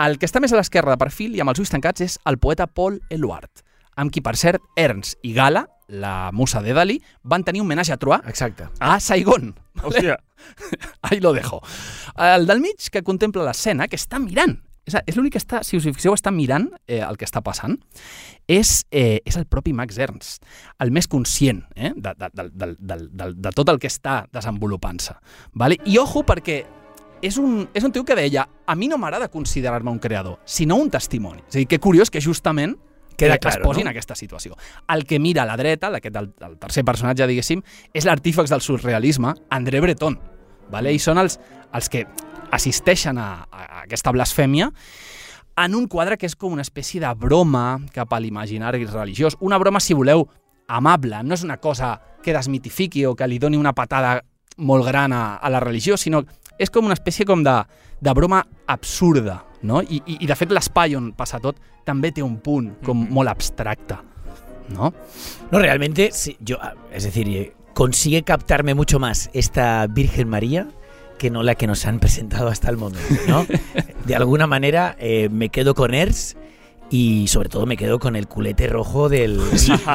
el que està més a l'esquerra de perfil i amb els ulls tancats és el poeta Paul Eluard, amb qui, per cert, Ernst i Gala, la musa de Dalí, van tenir un homenatge a Troyes Exacte. a Saigon. Hòstia, Ahí lo dejo. El del mig, que contempla l'escena, que està mirant. És, és l'únic que està, si us hi fixeu, està mirant eh, el que està passant. És, eh, és el propi Max Ernst, el més conscient eh, de, de, de, de, de, de, de tot el que està desenvolupant-se. Vale? I ojo, perquè és un, és un tio que deia a mi no m'agrada considerar-me un creador, sinó un testimoni. És a dir, que curiós que justament Queda eh, claro, es posi no? en aquesta situació. El que mira a la dreta, aquest, el, el tercer personatge, diguéssim, és l'artífex del surrealisme, André Breton. Vale? I són els, els que assisteixen a, a, a aquesta blasfèmia en un quadre que és com una espècie de broma cap a l'imaginari religiós. Una broma, si voleu, amable. No és una cosa que desmitifiqui o que li doni una patada molt gran a, a la religió, sinó és com una espècie com de, de broma absurda, no? I, i, i de fet l'espai on passa tot també té un punt com molt abstracte, no? No, realmente, sí, yo, es decir, eh, consigue captarme mucho más esta Virgen María que no la que nos han presentado hasta el momento, ¿no? De alguna manera eh, me quedo con Ers y sobre todo me quedo con el culete rojo del,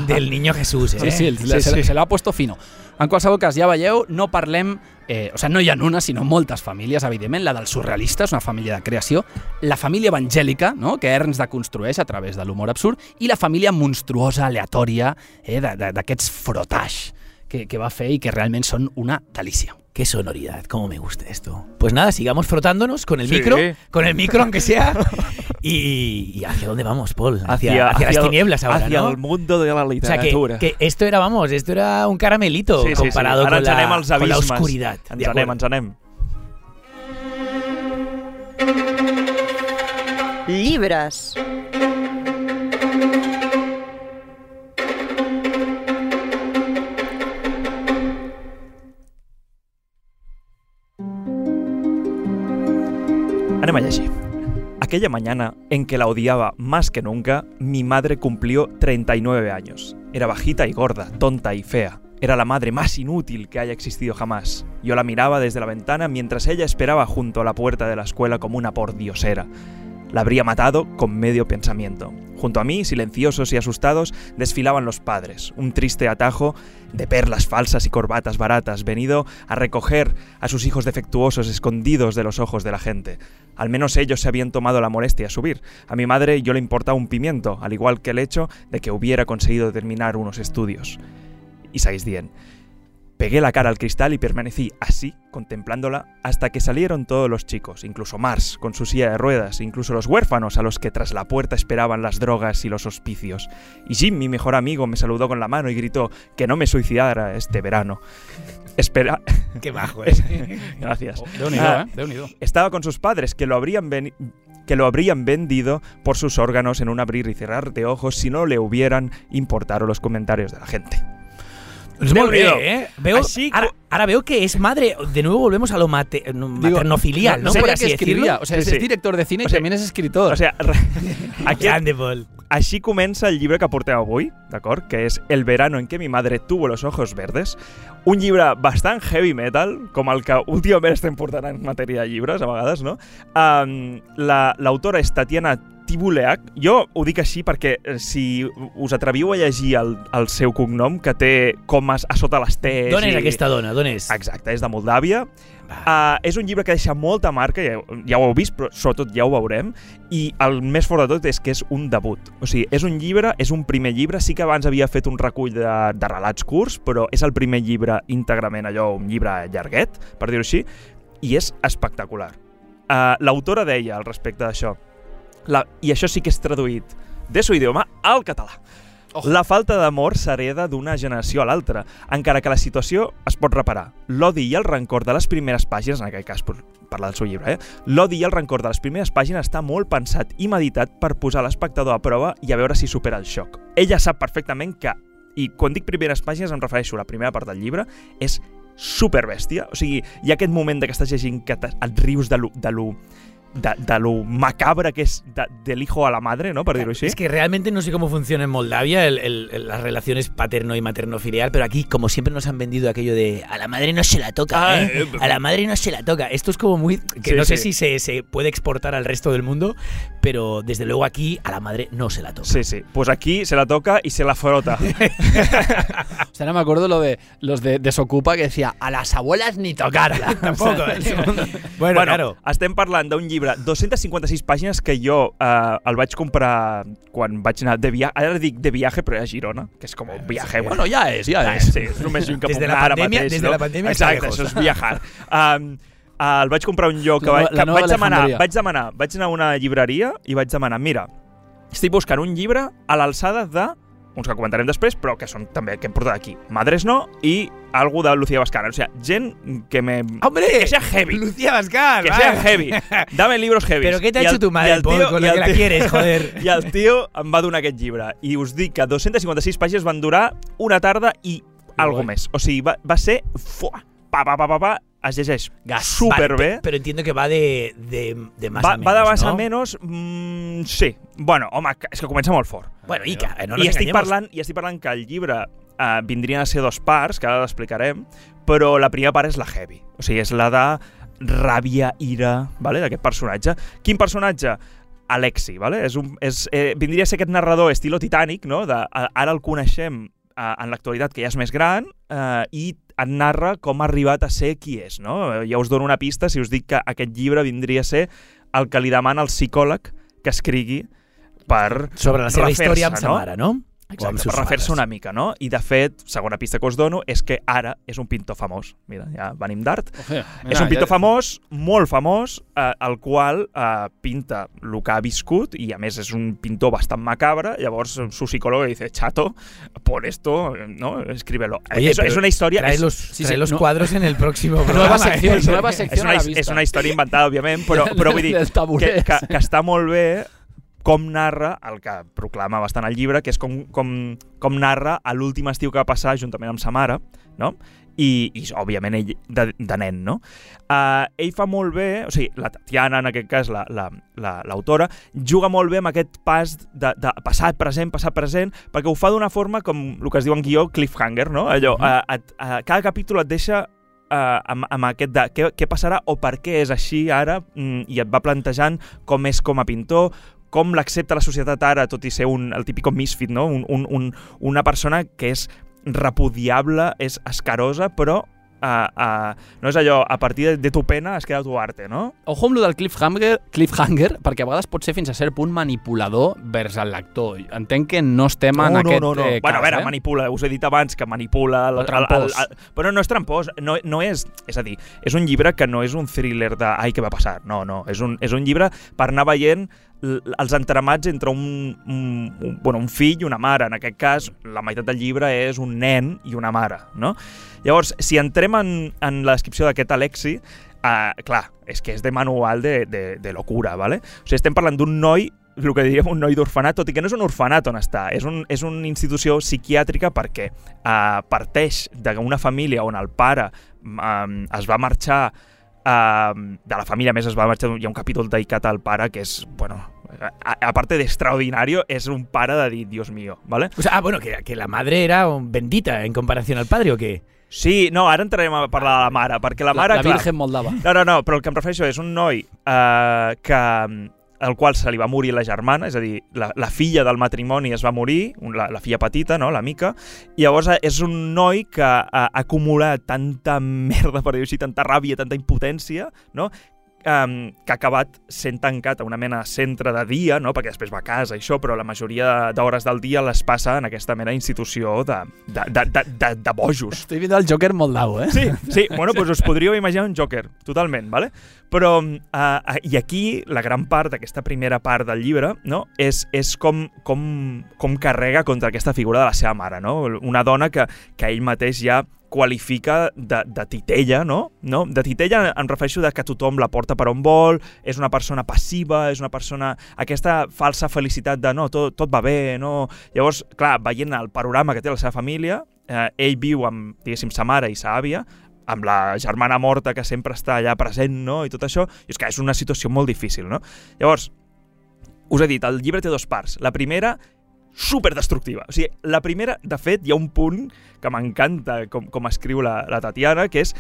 del niño Jesús. ¿eh? Sí, sí, el- se, se, se l'ha puesto fino. En qualsevol cas, ja veieu, no parlem... Eh, o sigui, no hi ha una, sinó moltes famílies, evidentment. La dels surrealistes, una família de creació. La família evangèlica, no? que Ernst deconstrueix a través de l'humor absurd. I la família monstruosa, aleatòria, eh, d'aquests frotage que, que va fer i que realment són una delícia. Qué sonoridad, cómo me gusta esto. Pues nada, sigamos frotándonos con el Sí. micro, con el micro aunque sea. Y, y hacia dónde vamos, Paul? Hacia, hacia las el- tinieblas ahora, hacia ¿no? el mundo de la O sea, que, literatura. que esto era, vamos, esto era un caramelito sí, sí, sí. comparado Ara con, la, con oscuridad. Ens anem, ens anem. Llibres. Aquella mañana en que la odiaba más que nunca, mi madre cumplió 39 años. Era bajita y gorda, tonta y fea. Era la madre más inútil que haya existido jamás. Yo la miraba desde la ventana mientras ella esperaba junto a la puerta de la escuela como una pordiosera. La habría matado con medio pensamiento. Junto a mí, silenciosos y asustados, desfilaban los padres, un triste atajo de perlas falsas y corbatas baratas, venido a recoger a sus hijos defectuosos escondidos de los ojos de la gente. Al menos ellos se habían tomado la molestia de subir. A mi madre yo le importaba un pimiento, al igual que el hecho de que hubiera conseguido terminar unos estudios. Y sabéis bien. Pegué la cara al cristal y permanecí así, contemplándola, hasta que salieron todos los chicos, incluso Mars, con su silla de ruedas, incluso los huérfanos a los que tras la puerta esperaban las drogas y los hospicios. Y Jim, mi mejor amigo, me saludó con la mano y gritó que no me suicidara este verano. Espera... Qué bajo, ¿eh? Gracias. Déu-n'hi-do, Ah, eh? Déu-n'hi-do. Estaba con sus padres que lo habrían que lo habrían vendido por sus órganos en un abrir y cerrar de ojos si no le hubieran importado los comentarios de la gente. Do. bien, ¿eh? Veo, Así ahora, veo que es madre. De nuevo volvemos a lo mate- no, maternofilial, ¿no? Por que así decirlo. O sea, Sí, es director de cine O y sea, también es escritor. O sigui, re- aquest, Grande, Paul. així comença el llibre que porteu avui, d'acord? Que és El verano en que mi madre tuvo los ojos verdes. Un llibre bastant heavy metal, com el que últimament estem portant en matèria de llibres, a vegades, no? Um, la- L'autora és Tatiana Tibuleac. Jo ho dic així perquè eh, si us atreviu a llegir el, el seu cognom, que té comes a sota les T's... D'on és i- aquesta dona? D'on és? Exacte, és de Moldàvia. Uh, és un llibre que deixa molta marca, ja, ja ho heu vist, però sobretot ja ho veurem, i el més fort de tot és que és un debut. O sigui, és un llibre, és un primer llibre, sí que abans havia fet un recull de, de relats curts, però és el primer llibre íntegrament allò, un llibre llarguet, per dir-ho així, i és espectacular. Uh, L'autora deia al respecte d'això, la, i això sí que és traduït de su idioma al català. Oh. La falta d'amor s'hereda d'una generació a l'altra, encara que la situació es pot reparar. L'odi i el rancor de les primeres pàgines, en aquest cas per parlar del seu llibre, eh? l'odi i el rancor de les primeres pàgines està molt pensat i meditat per posar l'espectador a prova i a veure si supera el xoc. Ella sap perfectament que, i quan dic primeres pàgines em refereixo a la primera part del llibre, és superbèstia. O sigui, hi ha aquest moment de que estàs llegint que et rius de lo, de lo, de, de lo macabre que de, del hijo a la madre, no?, dir-ho així. Es que realmente no sé cómo funciona en Moldavia el- el- el- las relaciones paterno y materno filial, pero aquí, como siempre, nos han vendido aquello de a la madre no se la toca, Ah, ¿eh? eh, A la madre no se la toca. Esto es como muy. que Sí, no sé sí. si se, se puede exportar al resto del mundo, pero desde luego aquí a la madre no se la toca. Sí, sí. Pues aquí se la toca y se la frota. O sea, no me acuerdo lo de los de Desocupa que decía a las abuelas ni tocarla. Tampoco, ¿eh? bueno, bueno, claro. estem parlant d'un llibre, 256 pàgines, que jo eh, el vaig comprar quan vaig anar de viatge, ara dic de viatge, però a Girona, que és com un viatge. Bueno, ya es, ya Ah, es. Sí, és només lluny que Des de puc la anar ara pandèmia- mateix. des de no? la pandèmia Exacte, això és viajar. Um, uh, el vaig comprar un lloc que, la que vaig demanar, vaig demanar, vaig anar a una llibreria i vaig demanar, mira, estic buscant un llibre a l'alçada de uns que comentarem després, però que són també que hem portat aquí. Madres no i algú de Lucía Bascana. O sea, gent que me... ¡Hombre! Que sea heavy. Lucía Bascal. Que vale. sea heavy. Dame libros heavy. ¿Pero qué te ha hecho tu madre, Paul, con la que la quieres, joder? I el tio em va donar aquest llibre. I us dic que 256 pàgines van durar una tarda i algo més. O sigui, va, va ser... Fuà, pa, pa, pa, pa, pa, es llegeix Gas. superbé. Vale, pe- pero entiendo que va de, de, de más Va, a menos, va de más ¿no? a menos, mm, sí. Bueno, home, és que comença molt fort. Bueno, i que no nos I estic, engañemos. parlant, I estic parlant que el llibre uh, vindrien a ser dos parts, que ara l'explicarem, però la primera part és la heavy. O sigui, és la de ràbia, ira, vale, d'aquest personatge. Quin personatge? Alexi, vale? és un, és, eh, vindria a ser aquest narrador estilo Titanic, no? de, ara el coneixem eh, en l'actualitat, que ja és més gran, eh, i et narra com ha arribat a ser qui és. No? Ja us dono una pista si us dic que aquest llibre vindria a ser el que li demana el psicòleg que escrigui per Sobre la seva història amb no? sa mare, no? Exacte, per refer-se una mica, no? I, de fet, segona pista que us dono és que ara és un pintor famós. Mira, ja venim d'art. Oje, és un pintor famós, molt famós, eh, el qual eh, pinta el que ha viscut i, a més, és un pintor bastant macabre. Llavors, su psicòlogo dice, chato, por esto, ¿no? Escríbelo. Oye, és, és una història... Trae és, los, sí, trae sí, los no. cuadros en el próximo Nueva programa. sección, ¿eh? nueva és, sección una, a la és vista. una història inventada, òbviament, però, però vull dir que, que, que està molt bé com narra el que proclama bastant el llibre, que és com, com, com narra a l'últim estiu que va passar juntament amb sa mare, no? I, i òbviament, ell de, de nen, no? Uh, ell fa molt bé, o sigui, la Tatiana, en aquest cas, l'autora, la, la, l'autora, juga molt bé amb aquest pas de, de passat, present, passat, present, perquè ho fa d'una forma com el que es diu en guió cliffhanger, no? Allò, uh, et, uh, cada capítol et deixa uh, amb, amb aquest de què, què passarà o per què és així ara mm, i et va plantejant com és com a pintor, com l'accepta la societat ara, tot i ser un, el típic misfit, no? un, un, un, una persona que és repudiable, és escarosa, però uh, uh, no és allò, a partir de, de tu pena es queda tu arte, no? Ojo amb lo del cliffhanger, cliffhanger, perquè a vegades pot ser fins a cert punt manipulador vers el lector. Entenc que no estem en no, aquest no, no. Eh, bueno, cas, a veure, eh? manipula, us he dit abans que manipula... El, O trampós. El, el, el, però no és trampós, no, no és... És a dir, és un llibre que no és un thriller de ai, què va passar? No, no, és un, és un llibre per anar veient els entramats entre un, un, un, bueno, un fill i una mare. En aquest cas, la meitat del llibre és un nen i una mare, no? Llavors, si entrem en, en la descripció d'aquest Alexi, uh, clar, és que és de manual de, de, de locura, ¿vale? O sigui, estem parlant d'un noi el que diríem un noi d'orfenat, tot i que no és un orfenat on està, és, un, és una institució psiquiàtrica perquè uh, parteix d'una família on el pare um, es va marxar de la família, més es va marxar, hi ha un capítol dedicat al pare que és, bueno, a, a parte de extraordinario, és un pare de dir, Dios mío, ¿vale? O sea, ah, bueno, que, que la madre era bendita en comparación al padre o qué? Sí, no, ara entrarem a parlar de la mare, perquè la mare, la, la clar, Virgen Moldava. No, no, no, però el que em refereixo és un noi eh, que el qual se li va morir la germana, és a dir, la, la filla del matrimoni es va morir, la, la filla petita, no, la Mica, i llavors eh, és un noi que ha acumulat tanta merda, per dir-ho així, tanta ràbia, tanta impotència, no? Um, que ha acabat sent tancat a una mena de centre de dia, no? perquè després va a casa i això, però la majoria d'hores del dia les passa en aquesta mena d'institució de, de, de, de, de, de bojos. Estic veient el Joker molt d'au, eh? Sí, sí, bueno, doncs us podríeu imaginar un Joker, totalment, ¿vale? Però, uh, i aquí la gran part d'aquesta primera part del llibre no? és, és com, com, com carrega contra aquesta figura de la seva mare, no? Una dona que, que ell mateix ja qualifica de, de titella, no? no? De titella em refereixo de que tothom la porta per on vol, és una persona passiva, és una persona... Aquesta falsa felicitat de no, tot, tot va bé, no... Llavors, clar, veient el panorama que té la seva família, eh, ell viu amb, diguéssim, sa mare i sa àvia, amb la germana morta que sempre està allà present, no?, i tot això, i és que és una situació molt difícil, no? Llavors, us he dit, el llibre té dues parts. La primera super destructiva. O sigui, la primera, de fet, hi ha un punt que m'encanta com, com escriu la, la Tatiana, que és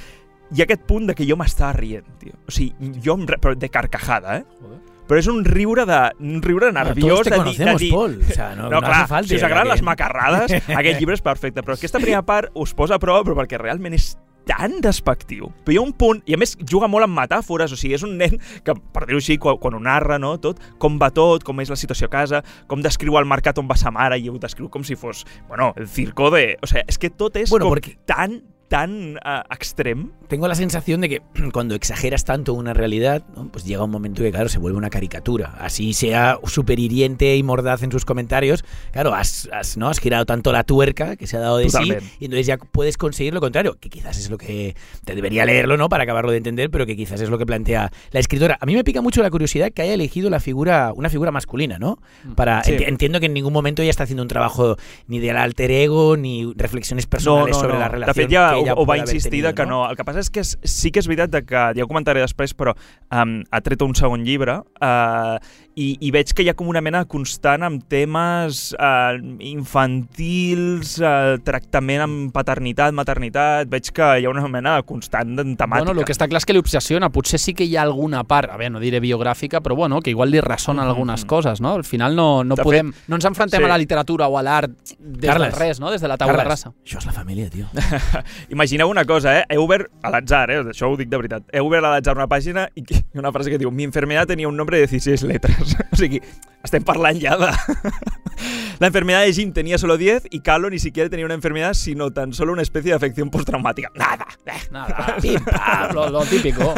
hi ha aquest punt de que jo m'estava rient, tio. O sigui, jo em, re- però de carcajada, eh? Joder. Però és un riure de un riure nerviós te de dir, de conocemos, dir, Paul. O sea, no- no clar, hace falta si us agraden que- les macarrades, aquest llibre és perfecte, però aquesta primera part us posa a prova però perquè realment és tan despectiu. Però hi ha un punt, i a més juga molt amb metàfores, o sigui, és un nen que, per dir-ho així, quan, quan ho narra, no, tot, com va tot, com és la situació a casa, com descriu el mercat on va sa mare, i ho descriu com si fos, bueno, el circo de... O sea, és que tot és Bueno, com porque- tan, tan uh, extrem. Tengo la sensación de que cuando exageras tanto una realidad, ¿no? pues llega un momento que, claro, se vuelve una caricatura. Así sea súper hiriente y mordaz en sus comentarios, claro, has, has, ¿no? has girado tanto la tuerca que se ha dado de Totalmente. sí y entonces ya puedes conseguir lo contrario, que quizás es lo que te debería leerlo, ¿no? Para acabarlo de entender, pero que quizás es lo que plantea la escritora. A mí me pica mucho la curiosidad que haya elegido la figura, una figura masculina, ¿no? Para, Sí. enti- entiendo que en ningún momento ella está haciendo un trabajo ni del alter ego ni reflexiones personales sobre la De relación fet, ja que ella ho, ho va insistir de que no. El que passa és que és, sí que és veritat de que, ja ho comentaré després, però um, ha tret un segon llibre uh, i, i veig que hi ha com una mena constant amb temes uh, infantils, uh, tractament amb paternitat, maternitat, veig que hi ha una mena de constant de temàtica. Bueno, el que està clar és que li obsessiona. Potser sí que hi ha alguna part, a veure, no diré biogràfica, però bueno, que igual li ressonen Mhm. algunes coses, no? Al final no, no De podem... no ens enfrontem sí. a la literatura o a l'art des Carles. de res, no? Des de la taula Carles, rasa. Això és la família, tio. Imagineu una cosa, eh? He obert a l'atzar, eh? Això ho dic de veritat. He obert a l'atzar una pàgina i una frase que diu mi enfermedad tenia un nombre de 16 letras. o sigui, estem parlant ja de... La enfermedad de Jim tenía solo 10 y Carlo ni siquiera tenía una enfermedad, sino tan solo una especie de afección postraumática. Nada. Eh. Nada, pim, pam, lo, lo típico.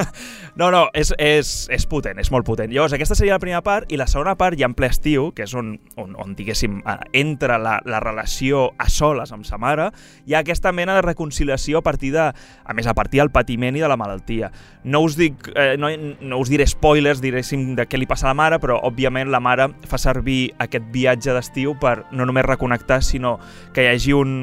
No, no, és, és, és potent, és molt potent. Llavors, aquesta seria la primera part, i la segona part, ja en ple estiu, que és on, on, on diguéssim, eh, entra la, la relació a soles amb sa mare, hi ha aquesta mena de reconciliació a partir de, a més, a partir del patiment i de la malaltia. No us dic, eh, no, no us diré spoilers, diréssim, de què li passa a la mare, però, òbviament, la mare fa servir aquest viatge d'estiu per no només reconnectar, sinó que hi hagi un...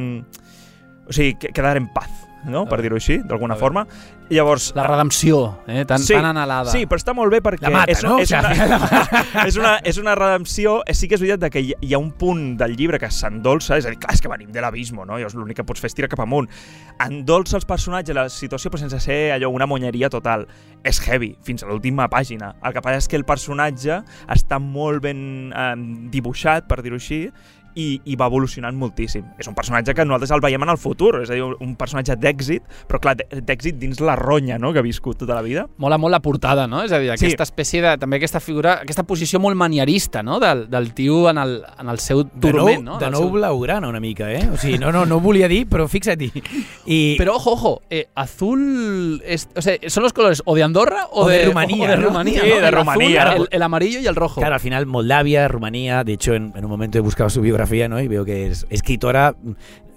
O sigui, que- quedar en paz, no? Per dir-ho així, d'alguna forma. Llavors, La redempció, eh? tan, Sí, tan anhelada. Sí, però està molt bé perquè La mata, és, no? és, una, és, una, és una redempció. eh, Sí que és veritat de que hi, hi ha un punt del llibre que s'endolça, és a dir, clar, és que venim de l'abismo, no? Llavors l'únic que pots fer és tirar cap amunt. Endolça els personatges, la situació, però sense ser allò una monyeria total. És heavy, fins a l'última pàgina. El que passa és que el personatge està molt ben eh, dibuixat, per dir-ho així, i, i va evolucionant moltíssim. És un personatge que nosaltres el veiem en el futur, és a dir, un personatge d'èxit, però clar, d'èxit dins la ronya no? que ha viscut tota la vida. Mola molt la portada, no? És a dir, aquesta Sí. espècie de... També aquesta figura, aquesta posició molt manierista, no? Del, del tio en el, en el seu De nou, turment, no? de nou seu... blaugrana una mica, eh? O sigui, no, no, no ho volia dir, però fixa't-hi. I, Pero ojo, ojo, eh, azul, es, o sea, ¿son los colores o de Andorra o, O de Rumanía, o de ¿no? Rumanía, Sí, ¿no? de El Rumanía. azul, el, el amarillo y el rojo. Claro, al final Moldavia, Rumanía, de hecho en, en un momento he buscado su biografía ¿no? y veo que es escritora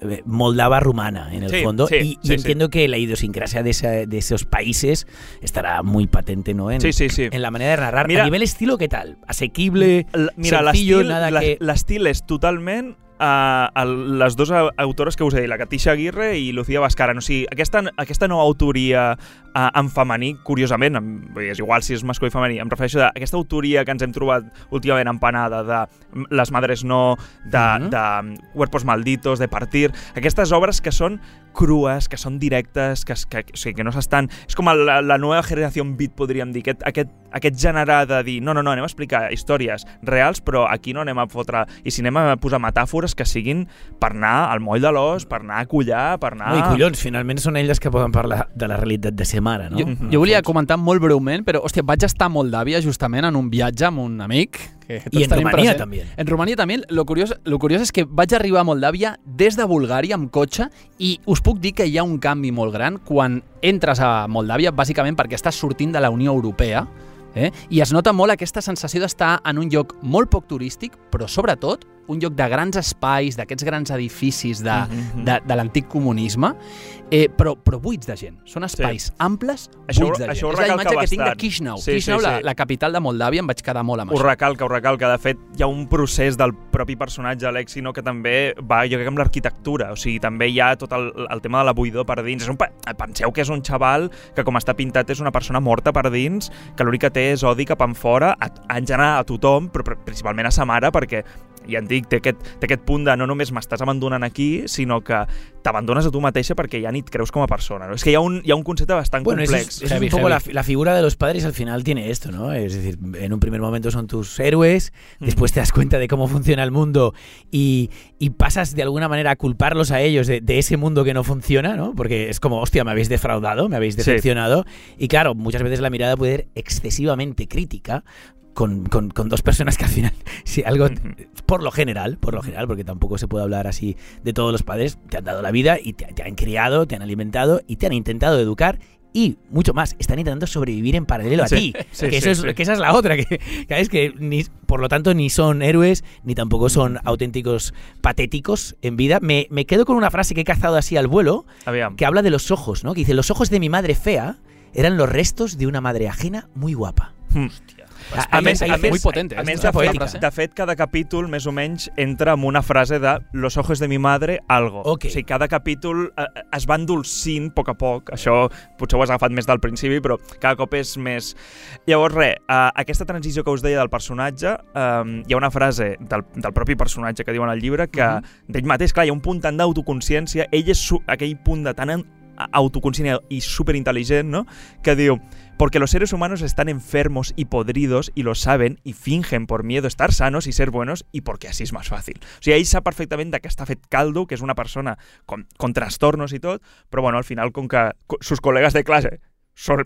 eh, moldava rumana en el Sí, fondo sí, y, y sí, entiendo que la idiosincrasia de, esa- de esos países estará muy patente ¿no? en, Sí, sí, sí. en la manera de narrar. Mira- a nivel estilo, ¿qué tal? Asequible, L- Mira, sencillo, l'estil nada la- que... l'estil és totalment uh, el, les dues au- autores que us he dit, la Katisha Aguirre i Lucía Bascaran. O sigui, aquesta, aquesta nova autoria uh, en femení, curiosament, dir, és igual si és masculí o femení, em refereixo a aquesta autoria que ens hem trobat últimament empanada de Les Madres No, de, Mhm. de Cuerpos Malditos, de Partir, aquestes obres que són crues, que són directes, que, que, o sigui, que no s'estan... És com la, la nova generació beat, podríem dir, aquest, aquest, aquest gènere de dir no, no, no, anem a explicar històries reals, però aquí no anem a fotre... I si anem a posar metàfores que siguin per anar al moll de l'os, per anar a collar, per anar... No, I collons, finalment són elles que poden parlar de la realitat de ser mare, no? Jo, jo volia comentar molt breument, però, hòstia, vaig estar a Moldàvia justament en un viatge amb un amic. Que tots I en tenim Romania present. també. En Romania també. Lo curiós, lo curiós és que vaig arribar a Moldàvia des de Bulgària amb cotxe i us puc dir que hi ha un canvi molt gran quan entres a Moldàvia, bàsicament perquè estàs sortint de la Unió Europea, eh? i es nota molt aquesta sensació d'estar en un lloc molt poc turístic, però sobretot un lloc de grans espais, d'aquests grans edificis de, Mhm. de, de l'antic comunisme, eh, però, però buits de gent. Són espais sí. amples, Això ho- buits de gent. això ho És la imatge que tinc de bastant. Chisinau. Sí, sí, Chisinau, sí. La, la capital de Moldàvia, em vaig quedar molt amb Ho això. recalca, ho recalca. De fet, hi ha un procés del propi personatge, Alexi, no, que també va, jo crec, amb l'arquitectura. O sigui, també hi ha tot el, el tema de la buidor per dins. És un, penseu que és un xaval que, com està pintat, és una persona morta per dins, que l'únic que té és odi cap en fora, a, en general a tothom, però pr- principalment a sa mare, perquè ja et dic, té aquest, té aquest punt de no només m'estàs abandonant aquí, sinó que t'abandones a tu mateixa perquè ja ni et creus com a persona. No? És que hi ha un, hi ha un concepte bastant Bueno, complex. es, es Heavy, un poco la, la figura de los padres al final tiene esto, ¿no? Es decir, en un primer momento son tus héroes, después te das cuenta de cómo funciona el mundo y, y pasas de alguna manera a culparlos a ellos de, de ese mundo que no funciona, ¿no? Porque es como, hostia, me habéis defraudado, me habéis Sí. decepcionado. Y claro, muchas veces la mirada puede ser excesivamente crítica. Con, con- con dos personas que al final, si algo, por lo general, por lo general, porque tampoco se puede hablar así de todos los padres, te han dado la vida y te, te han criado, te han alimentado y te han intentado educar y mucho más, están intentando sobrevivir en paralelo a Sí, ti. sí, que, eso sí, es, que esa es la otra, que, que es que ni, por lo tanto ni son héroes ni tampoco son auténticos patéticos en vida. Me, me quedo con una frase que he cazado así al vuelo, que habla de los ojos, ¿no? Que dice, los ojos de mi madre fea eran los restos de una madre ajena muy guapa. Mm. A, A més, a muy més, potente, a eh? més Mucha de, fet, de fet, cada capítol, més o menys, entra amb una frase de los ojos de mi madre, algo. Ok. O sigui, cada capítol eh, es va endolcint a poc a poc. Això potser ho has agafat més del principi, però cada cop és més... Llavors, res, eh, aquesta transició que us deia del personatge, eh, hi ha una frase del, del propi personatge que diu en el llibre que Mhm. d'ell mateix, clar, hi ha un punt tant d'autoconsciència, ell és aquell punt de tant en- autoconscient i superintel·ligent, no?, que diu porque los seres humanos están enfermos y podridos y lo saben y fingen por miedo estar sanos y ser buenos y porque así es más fácil. O sigui, ell sap perfectament de què està fet caldo, que és una persona con, con trastornos i tot, però bueno, al final, com que co- sus colegas de clase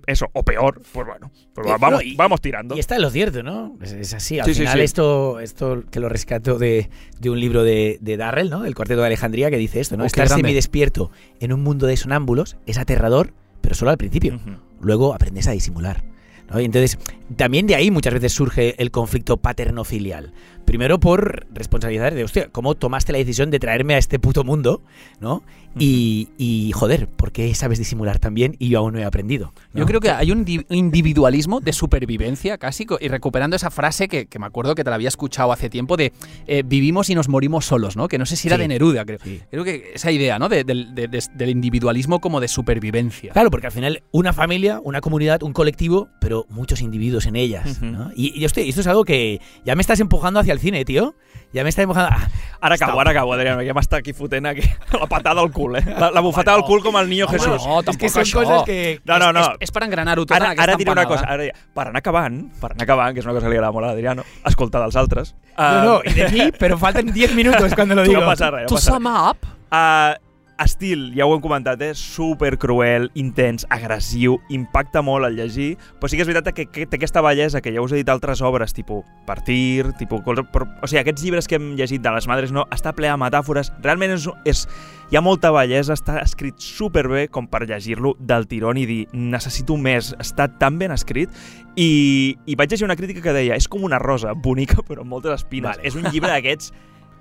eso, o peor, pues bueno, pues Eh, vamos, no, y- vamos tirando. Y está en lo cierto, ¿no? Es, es así. Al Sí, final sí. Esto, esto que lo rescato de, de un libro de, de Darrell, ¿no? El Cuarteto de Alejandría, que dice esto, ¿no? Oh, Estar semidespierto en un mundo de sonámbulos es aterrador, pero solo al principio. Luego aprendes a disimular. ¿no? Y entonces, también de ahí muchas veces surge el conflicto paterno-filial. Primero por responsabilidad de, hostia, ¿cómo tomaste la decisión de traerme a este puto mundo? ¿no? Y, y, joder, ¿por qué sabes disimular tan bien y yo aún no he aprendido? ¿no? Yo creo que hay un di- individualismo de supervivencia casi, y recuperando esa frase que, que me acuerdo que te la había escuchado hace tiempo de eh, vivimos y nos morimos solos, ¿no? Que no sé si era Sí. de Neruda, creo. Sí. Creo que esa idea, ¿no? De- del- de- de- del individualismo como de supervivencia. Claro, porque al final una familia, una comunidad, un colectivo, pero muchos individuos en ellas. Y, y hostia, esto es algo que ya me estás empujando hacia el cine, tío. Ya me estás empujando. Ah, Ara acabo, ara acabo, Adriano, que ja m'està aquí fotent aquí la patada al cul, eh? La, la bufetada al cul com el niño Jesús. no, es que tampoc son això. cosas que... No, no, no. És, és per engranar-ho tot Ara, en aquesta ara diré una cosa, ara, ja- per anar acabant, per anar acabant, que és una cosa que li agrada molt a l'Adriano, escoltar dels altres. No, no, y de mí, pero faltan 10 minutos cuando lo no digo. passa res, no To passa sum up, res. Uh, estil, ja ho hem comentat, és super cruel, intens, agressiu, impacta molt al llegir, però sí que és veritat que, que té aquesta bellesa que ja us he dit altres obres, tipus Partir, tipus... però, o sigui, aquests llibres que hem llegit de les madres no, està ple de metàfores, realment és, és, hi ha molta bellesa, està escrit superbé com per llegir-lo del tirón i dir necessito més, està tan ben escrit i, i vaig llegir una crítica que deia és com una rosa, bonica però amb moltes espines. Vale. És un llibre d'aquests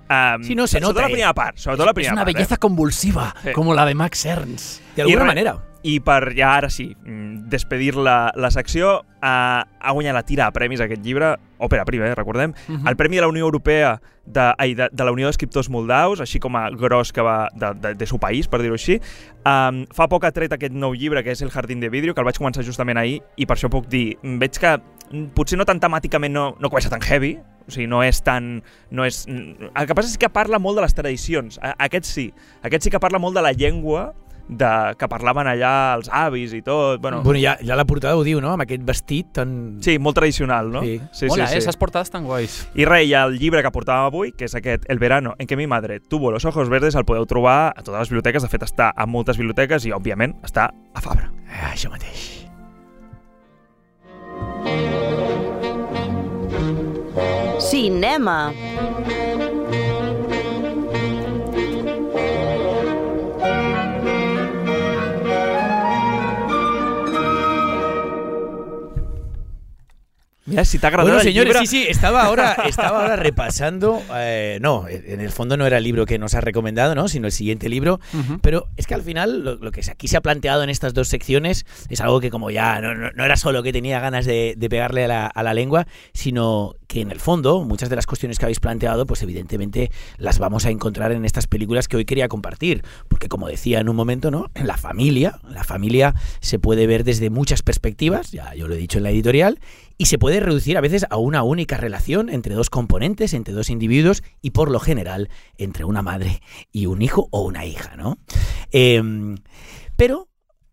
Um, Sí, no, se sobretot nota, la eh. primera part, sobretot la primera una part, belleza eh? convulsiva, Sí. como la de Max Ernst. De alguna I re- manera. I per ja ara sí, mm, despedir la, la secció, uh, ha guanyat la tira a premis aquest llibre, òpera prima, eh, recordem, Mhm. el Premi de la Unió Europea de, ai, de, de la Unió d'Escriptors Moldaus, així com a gros que va de, de, de su país, per dir-ho així. Um, fa poc ha tret aquest nou llibre, que és El Jardín de Vidrio, que el vaig començar justament ahir, i per això puc dir, veig que mm, potser no tan temàticament no, no comença tan heavy, o sigui, no és tan... No és, el que passa és que parla molt de les tradicions, A- aquest sí, aquest sí que parla molt de la llengua de, que parlaven allà els avis i tot. Bueno, Bueno, ja, ja la portada ho diu, no? Amb aquest vestit tan... Sí, molt tradicional, no? Sí. sí, Mola, sí, eh? sí. Esas portades tan guais. I res, i el llibre que portàvem avui, que és aquest El verano en que mi madre tuvo los ojos verdes, el podeu trobar a totes les biblioteques. De fet, està a moltes biblioteques i, òbviament, està a Fabra. Ah, això mateix. Cinema. Mira, si t'ha agradat Bueno, señores, sí, sí, estaba ahora, estaba ahora repasando. eh, no, en el fondo no era el libro que nos ha recomendado, ¿no? Sino el siguiente libro. Pero es que al final lo, lo que aquí se ha planteado en estas dos secciones es algo que como ya no, no- no era solo que tenía ganas de, de pegarle a la, a la lengua, sino que en el fondo muchas de las cuestiones que habéis planteado, pues evidentemente las vamos a encontrar en estas películas que hoy quería compartir. Porque como decía en un momento, ¿no? La familia, la familia se puede ver desde muchas perspectivas, ya yo lo he dicho en la editorial, y se puede reducir a veces a una única relación entre dos componentes, entre dos individuos y por lo general entre una madre y un hijo o una hija, ¿no? Em, pero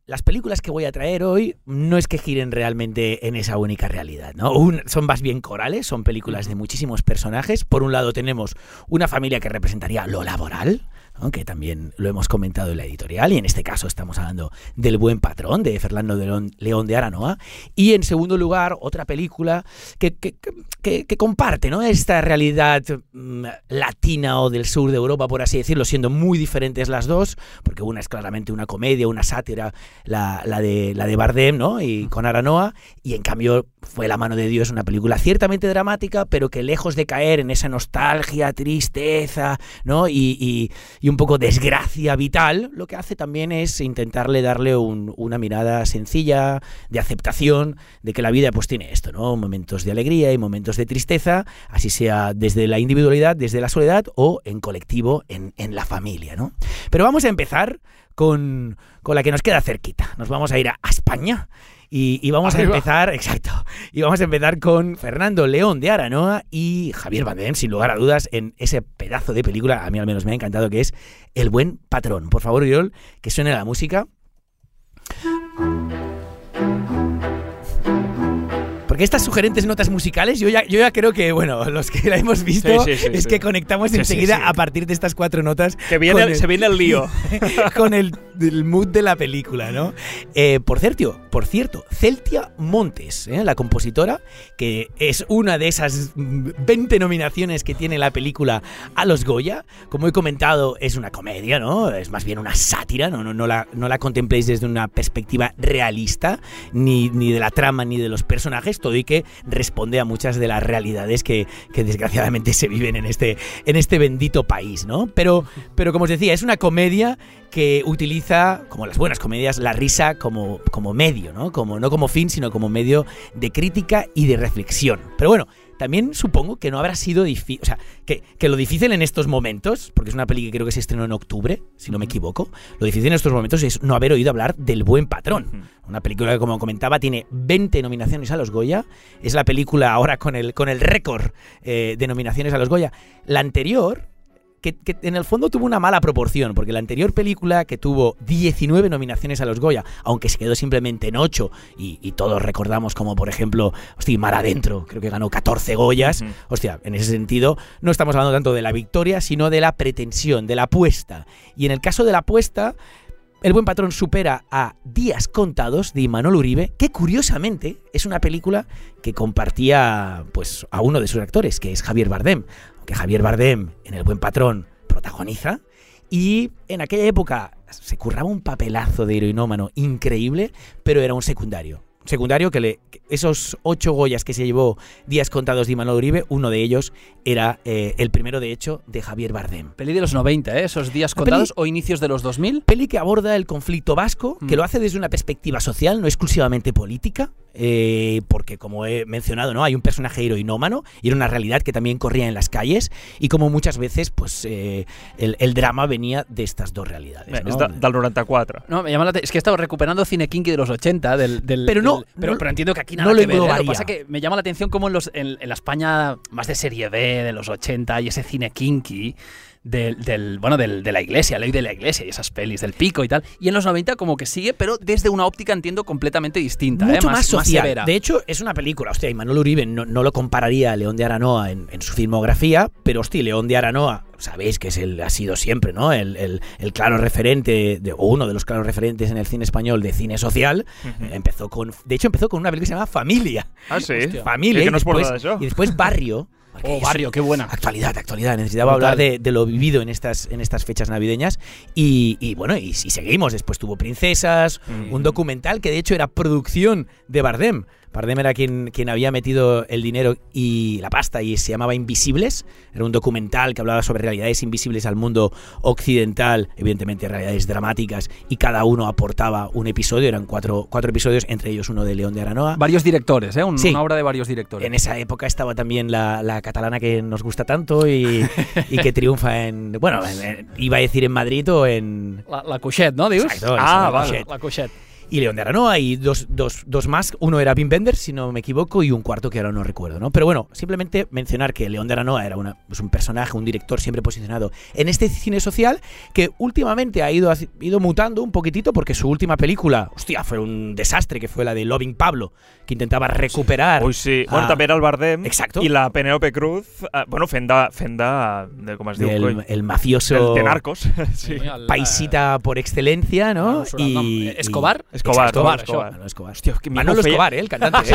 las películas que voy a traer hoy no es que giren realmente en esa única realidad, ¿no? Un- son más bien corales, son películas de muchísimos personajes. Por un lado tenemos una familia que representaría lo laboral, ¿no? que también lo hemos comentado en la editorial, y en este caso estamos hablando del buen patrón de Fernando de León, de Aranoa. Y en segundo lugar, otra película que, que- que- que comparte ¿no? esta realidad mm, latina o del sur de Europa, por así decirlo, siendo muy diferentes las dos, porque una es claramente una comedia, una sátira, la, la de, la de Bardem ¿no? y con Aranoa, y en cambio fue La mano de Dios, una película ciertamente dramática, pero que lejos de caer en esa nostalgia, tristeza ¿no? y, y- y un poco desgracia vital, lo que hace también es intentarle darle un- una mirada sencilla, de aceptación, de que la vida pues tiene esto, ¿no? Momentos de alegría y momentos de tristeza, así sea desde la individualidad, desde la soledad o en colectivo, en, en la familia, ¿no? Pero vamos a empezar con, con la que nos queda cerquita. Nos vamos a ir a España. Y, y vamos Arriba. a empezar, exacto, y vamos a empezar con Fernando León de Aranoa y Javier Bardem, sin lugar a dudas, en ese pedazo de película, a mí al menos me ha encantado, que es El Buen Patrón. Por favor, Oriol, que suene la música. Porque estas sugerentes notas musicales, yo ya, yo ya creo que, bueno, los que la hemos visto, Sí, sí, sí, es que conectamos enseguida a partir de estas cuatro notas. Que viene el, se viene el lío. con el, el mood de la película, ¿no? Eh, por cierto, por cierto, Celtia Montes, ¿eh? la compositora, que es una de esas mm, 20 nominaciones que tiene la película a los Goya. Como he comentado, es una comedia, ¿no? Es más bien una sátira, no, no, no, la, no la contempléis desde una perspectiva realista, ni, ni de la trama ni de los personajes, todo y que responde a muchas de las realidades que, que desgraciadamente se viven en este, en este bendito país, ¿no? Pero, pero como os decía, es una comedia que utiliza, como las buenas comedias, la risa como, como medio, ¿no? Como, no como fin, sino como medio de crítica y de reflexión. Pero bueno, también supongo que no habrá sido difícil, o sea, que, que lo difícil en estos momentos, porque es una peli que creo que se estrenó en octubre, si no me equivoco, lo difícil en estos momentos es no haber oído hablar del buen patrón. Una película que, como comentaba, tiene 20 nominaciones a los Goya. Es la película ahora con el, con el récord eh, de nominaciones a los Goya. La anterior, que, que en el fondo tuvo una mala proporción, porque la anterior película que tuvo 19 nominaciones a los Goya, aunque se quedó simplemente en 8, y, y todos recordamos como, por ejemplo, hostia, Mar Adentro, creo que ganó 14 Goyas. Hostia, en ese sentido, no estamos hablando tanto de la victoria, sino de la pretensión, de la apuesta. Y en el caso de la apuesta, el buen patrón supera a Días Contados de Imanol Uribe, que curiosamente es una película que compartía pues a uno de sus actores, que es Javier Bardem. Aunque Javier Bardem en El buen patrón protagoniza y en aquella época se curraba un papelazo de heroinómano increíble, pero era un secundario. Un secundario que le que esos ocho Goyas que se llevó Días Contados de Imanol Uribe, uno de ellos era eh, el primero de hecho de Javier Bardem. Peli de los 90, ¿eh? Esos días contados o inicios de los 2000. peli que aborda el conflicto vasco, que Mm. lo hace desde una perspectiva social, no exclusivamente política, eh, porque como he mencionado, ¿no? Hay un personaje heroinómano y era una realidad que también corría en las calles, y como muchas veces, pues eh, el, el drama venía de estas dos realidades. ¿no? és de, del 94. No, me llama la atención. Es que he estado recuperando cine kinky de los 80. Del, del- Pero no, del- pero, no- pero entiendo que aquí no nada lo que ver. ¿eh? Lo que englobaría. pasa es que me llama la atención como en, los, en, en la España más de serie B de los 80 y ese cine kinky del, del, bueno, del, de la iglesia, ley de la iglesia y esas pelis, del pico y tal. Y en los 90 como que sigue, pero desde una óptica, entiendo, completamente distinta. Mucho ¿eh? más, social. severa. de hecho, es una película, hostia, y Manuel Uribe no, no lo compararía a León de Aranoa en, en su filmografía, pero hostia, León de Aranoa, sabéis que es el, ha sido siempre, ¿no? El, el- el claro referente, de, o uno de los claros referentes en el cine español de cine social. Eh, Empezó con, de hecho, empezó con una película que se llama Familia. Ah, sí? Familia. Que no después, y después Barrio. Oh, Barrio, qué buena. Actualidad, actualidad. Necesitaba hablar de, de lo vivido en estas, en estas fechas navideñas. Y, y bueno, y, y seguimos. Después tuvo Princesas, Mm. un documental que de hecho era producción de Bardem. Bardem era quien, quien había metido el dinero y la pasta y se llamaba Invisibles. Era un documental que hablaba sobre realidades invisibles al mundo occidental, evidentemente realidades dramáticas, y cada uno aportaba un episodio. Eran cuatro, cuatro episodios, entre ellos uno de León de Aranoa. Varios directores, ¿eh? Un- Sí. Una obra de varios directores. En esa época estaba también la, la catalana que nos gusta tanto y, y que triunfa en. Bueno, en- en- iba a decir en Madrid o en. La, la Cuixet, ¿no? Dius? Exacto, Ah, vale. La Cuixet. Y León de Aranoa y dos, dos, dos más. Uno era Wim Wenders, si no me equivoco, y un cuarto que ahora no recuerdo, ¿no? Pero bueno, simplemente mencionar que León de Aranoa era una, pues un personaje, un director siempre posicionado en este cine social que últimamente ha ido, haci- ido mutando un poquitito porque su última película, hostia, fue un desastre, que fue la de Loving Pablo, que intentaba recuperar. Ui, sí. Bueno, Ah, també era el Bardem exacto. i la Penélope Cruz, eh, bueno, fent de, fent de, com es diu, el, mafioso El de Narcos. sí. paisita por excelencia, ¿no? y, ¿Escobar? y- Escobar, Escobar, això, Escobar. Manolo Escobar. Hòstia, que Manolo Escobar, eh, el cantante. eh?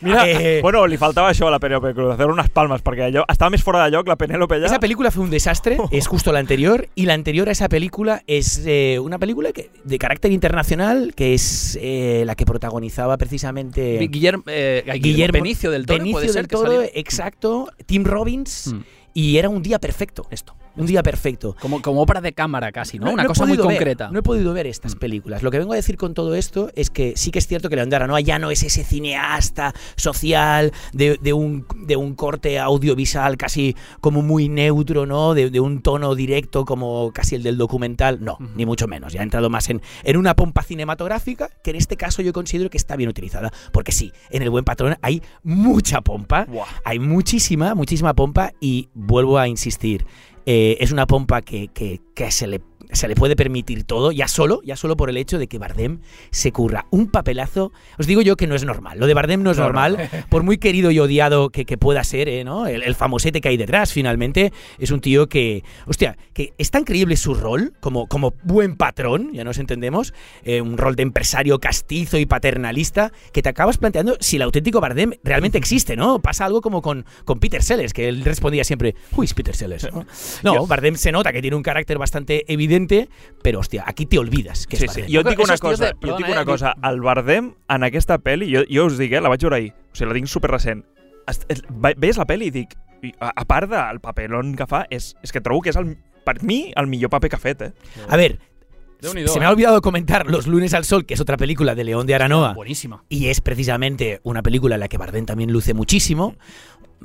Mira, Eh, bueno, li faltava això a la Penélope Cruz, hacer unas palmas, perquè allò estava més fora de lloc la Penélope allà. Esa película fue un desastre, es justo la anterior, y la anterior a esa película es eh, una película que, de carácter internacional, que es eh, la que protagonizaba precisamente Guillermo, eh, Guillermo Benicio del Toro, Benicio puede del ser que Toro, saliera? exacto, Tim Robbins, Mm. y era un día perfecto, esto, un día perfecto. Como, como obra de cámara casi, ¿no? No- Una no cosa muy ver, concreta. no he podido ver estas Mm. películas. Lo que vengo a decir con todo esto es que sí que es cierto que León de Aranoa ya no es ese cineasta social de, de un, de un corte audiovisual casi como muy neutro, ¿no? De, de un tono directo como casi el del documental. No, ni mucho menos. Ya ha entrado más en, en una pompa cinematográfica que en este caso yo considero que está bien utilizada. Porque sí, en El Buen Patrón hay mucha pompa. Hay muchísima, muchísima pompa y vuelvo a insistir, eh, es una pompa que, que- que se, le, se le puede permitir todo, ya solo, ya solo por el hecho de que Bardem se curra un papelazo. Os digo yo que no es normal, lo de Bardem no es No, no. normal, por muy querido y odiado que, que pueda ser, eh, ¿no? El, el famosete que hay detrás, finalmente, es un tío que, hostia, que es tan creíble su rol como, como buen patrón, ya nos entendemos, eh, un rol de empresario castizo y paternalista, que te acabas planteando si el auténtico Bardem realmente existe, ¿no? Pasa algo como con, con Peter Sellers, que él respondía siempre, who is Peter Sellers? No, No, Bardem se nota que tiene un carácter bastante evidente, pero hostia, aquí te olvidas que Sí, es sí. Bardem. Jo et dic una cosa, de- jo et perdona, dic eh, una diu- cosa. El Bardem, en aquesta pel·li, jo, jo us dic, eh, la vaig veure ahir, o sigui, la tinc super recent. Veies la pel·li i dic, a, a part del papelón que fa, és, és que trobo que és, el, per mi, el millor paper que ha fet, eh? A ver, Déu-n'hi-do, se me ha olvidado comentar Los lunes al sol, que es otra película de León de Aranoa. Buenísima. y es precisamente una película en la que Bardem también luce muchísimo.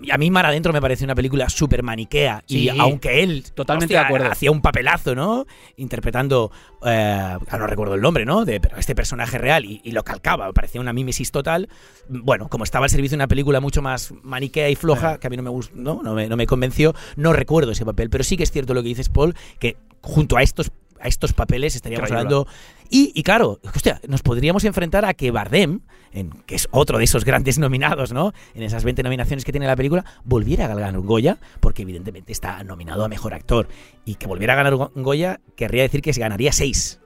Y a mí Mar Adentro me parece una película súper maniquea Sí, y aunque él totalmente hostia, de acuerdo. hacía un papelazo, ¿no? Interpretando, eh, no recuerdo el nombre, ¿no? De pero este personaje real y, y lo calcaba, me parecía una mímesis total. Bueno, como estaba al servicio de una película mucho más maniquea y floja, que a mí no me gustó, ¿no? No, me, no me convenció, no recuerdo ese papel, pero sí que es cierto lo que dices, Paul, que junto a estos a estos papeles estaríamos Increíble. hablando y, y claro, hostia, nos podríamos enfrentar a que Bardem, en, que es otro de esos grandes nominados, ¿no? En esas 20 nominaciones que tiene la película, volviera a ganar un Goya, porque evidentemente está nominado a mejor actor. Y que volviera a ganar un Goya querría decir que se ganaría 6.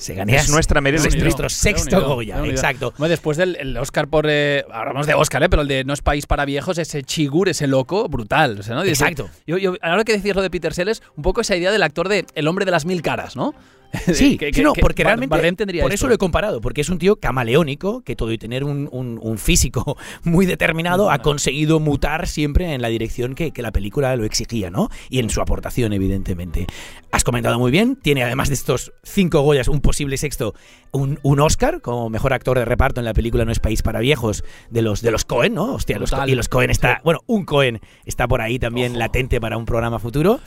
Se És nuestra Meryl es Streep. nuestro sexto Goya, exacto. Bueno, después del el Oscar por. eh, hablamos de Oscar, ¿eh? pero el de No es país para viejos, ese chigur, ese loco, brutal. o sea, ¿no? Exacto. Yo, yo, ahora que decías lo de Peter Sellers, un poco esa idea del actor de El hombre de las mil caras, ¿no? Sí, Que- sí, que- no, que porque Bar- realmente Bardem tendría por esto. eso lo he comparado, porque es un tío camaleónico que todo y tener un, un- un físico muy determinado ha conseguido mutar siempre en la dirección que, que la película lo exigía, ¿no? Y en su aportación, evidentemente. Has comentado muy bien, tiene además de estos cinco Goyas, un posible sexto, un, un Oscar como mejor actor de reparto en la película No es país para viejos de los de los Cohen, ¿no? Hostia, los, y los Cohen está, bueno, un Cohen está por ahí también latente para un programa futuro.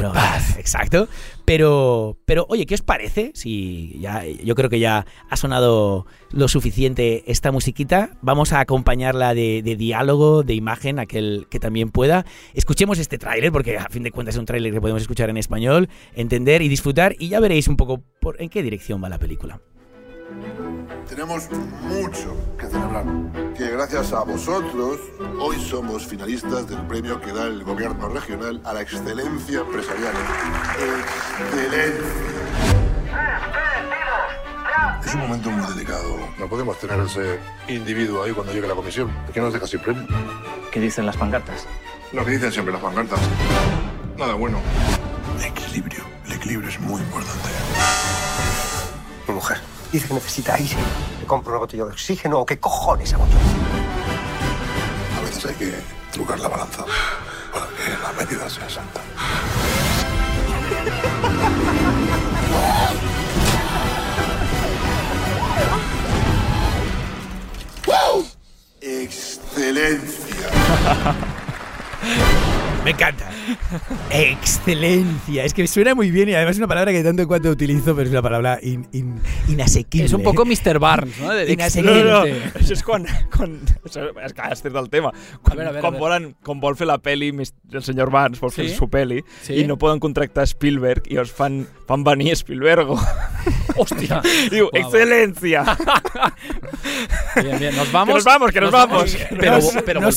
Pero- Exacto. Pero, pero oye, ¿qué os parece? Si ya, yo creo que ya ha sonado lo suficiente esta musiquita. Vamos a acompañarla de, de diálogo, de imagen, aquel que también pueda. Escuchemos este tráiler, porque a fin de cuentas es un tráiler que podemos escuchar en español, entender y disfrutar, y ya veréis un poco por, en qué dirección va la película. Tenemos mucho que celebrar. Que gracias a vosotros, hoy somos finalistas del premio que da el gobierno regional a la excelencia empresarial. Excelencia. Es un momento muy delicado. No podemos tener ese individuo ahí cuando llegue la comisión. ¿Por qué nos deja sin premio? ¿Qué dicen las pancartas? Lo que dicen siempre las pancartas. Nada bueno. Equilibrio. El equilibrio es muy importante. Mi mujer dice que necesita aire. Le compro una botella de oxígeno o qué cojones hago yo. A veces hay que trucar la balanza para que la medida sea exacta. Excelencia. Me encanta. Excelencia. Es que suena muy bien y además es una palabra que tanto en cuanto utilizo, pero es una palabra in- in- inasequible. És un poco Mr. Barnes, no? De- Inasequible. No, no, això és quan... quan això és que has del tema. Quan, A veure, a veure, quan, a veure. volen, quan vol fer la peli, el senyor Barnes vol fer Sí? su peli, Sí? i no poden contractar Spielberg, i els fan, fan venir Spielbergo. Hòstia. Diu, Guau. excelencia. Bien, bien. Nos vamos. nos vamos, que nos vamos. Pero, no, pero no.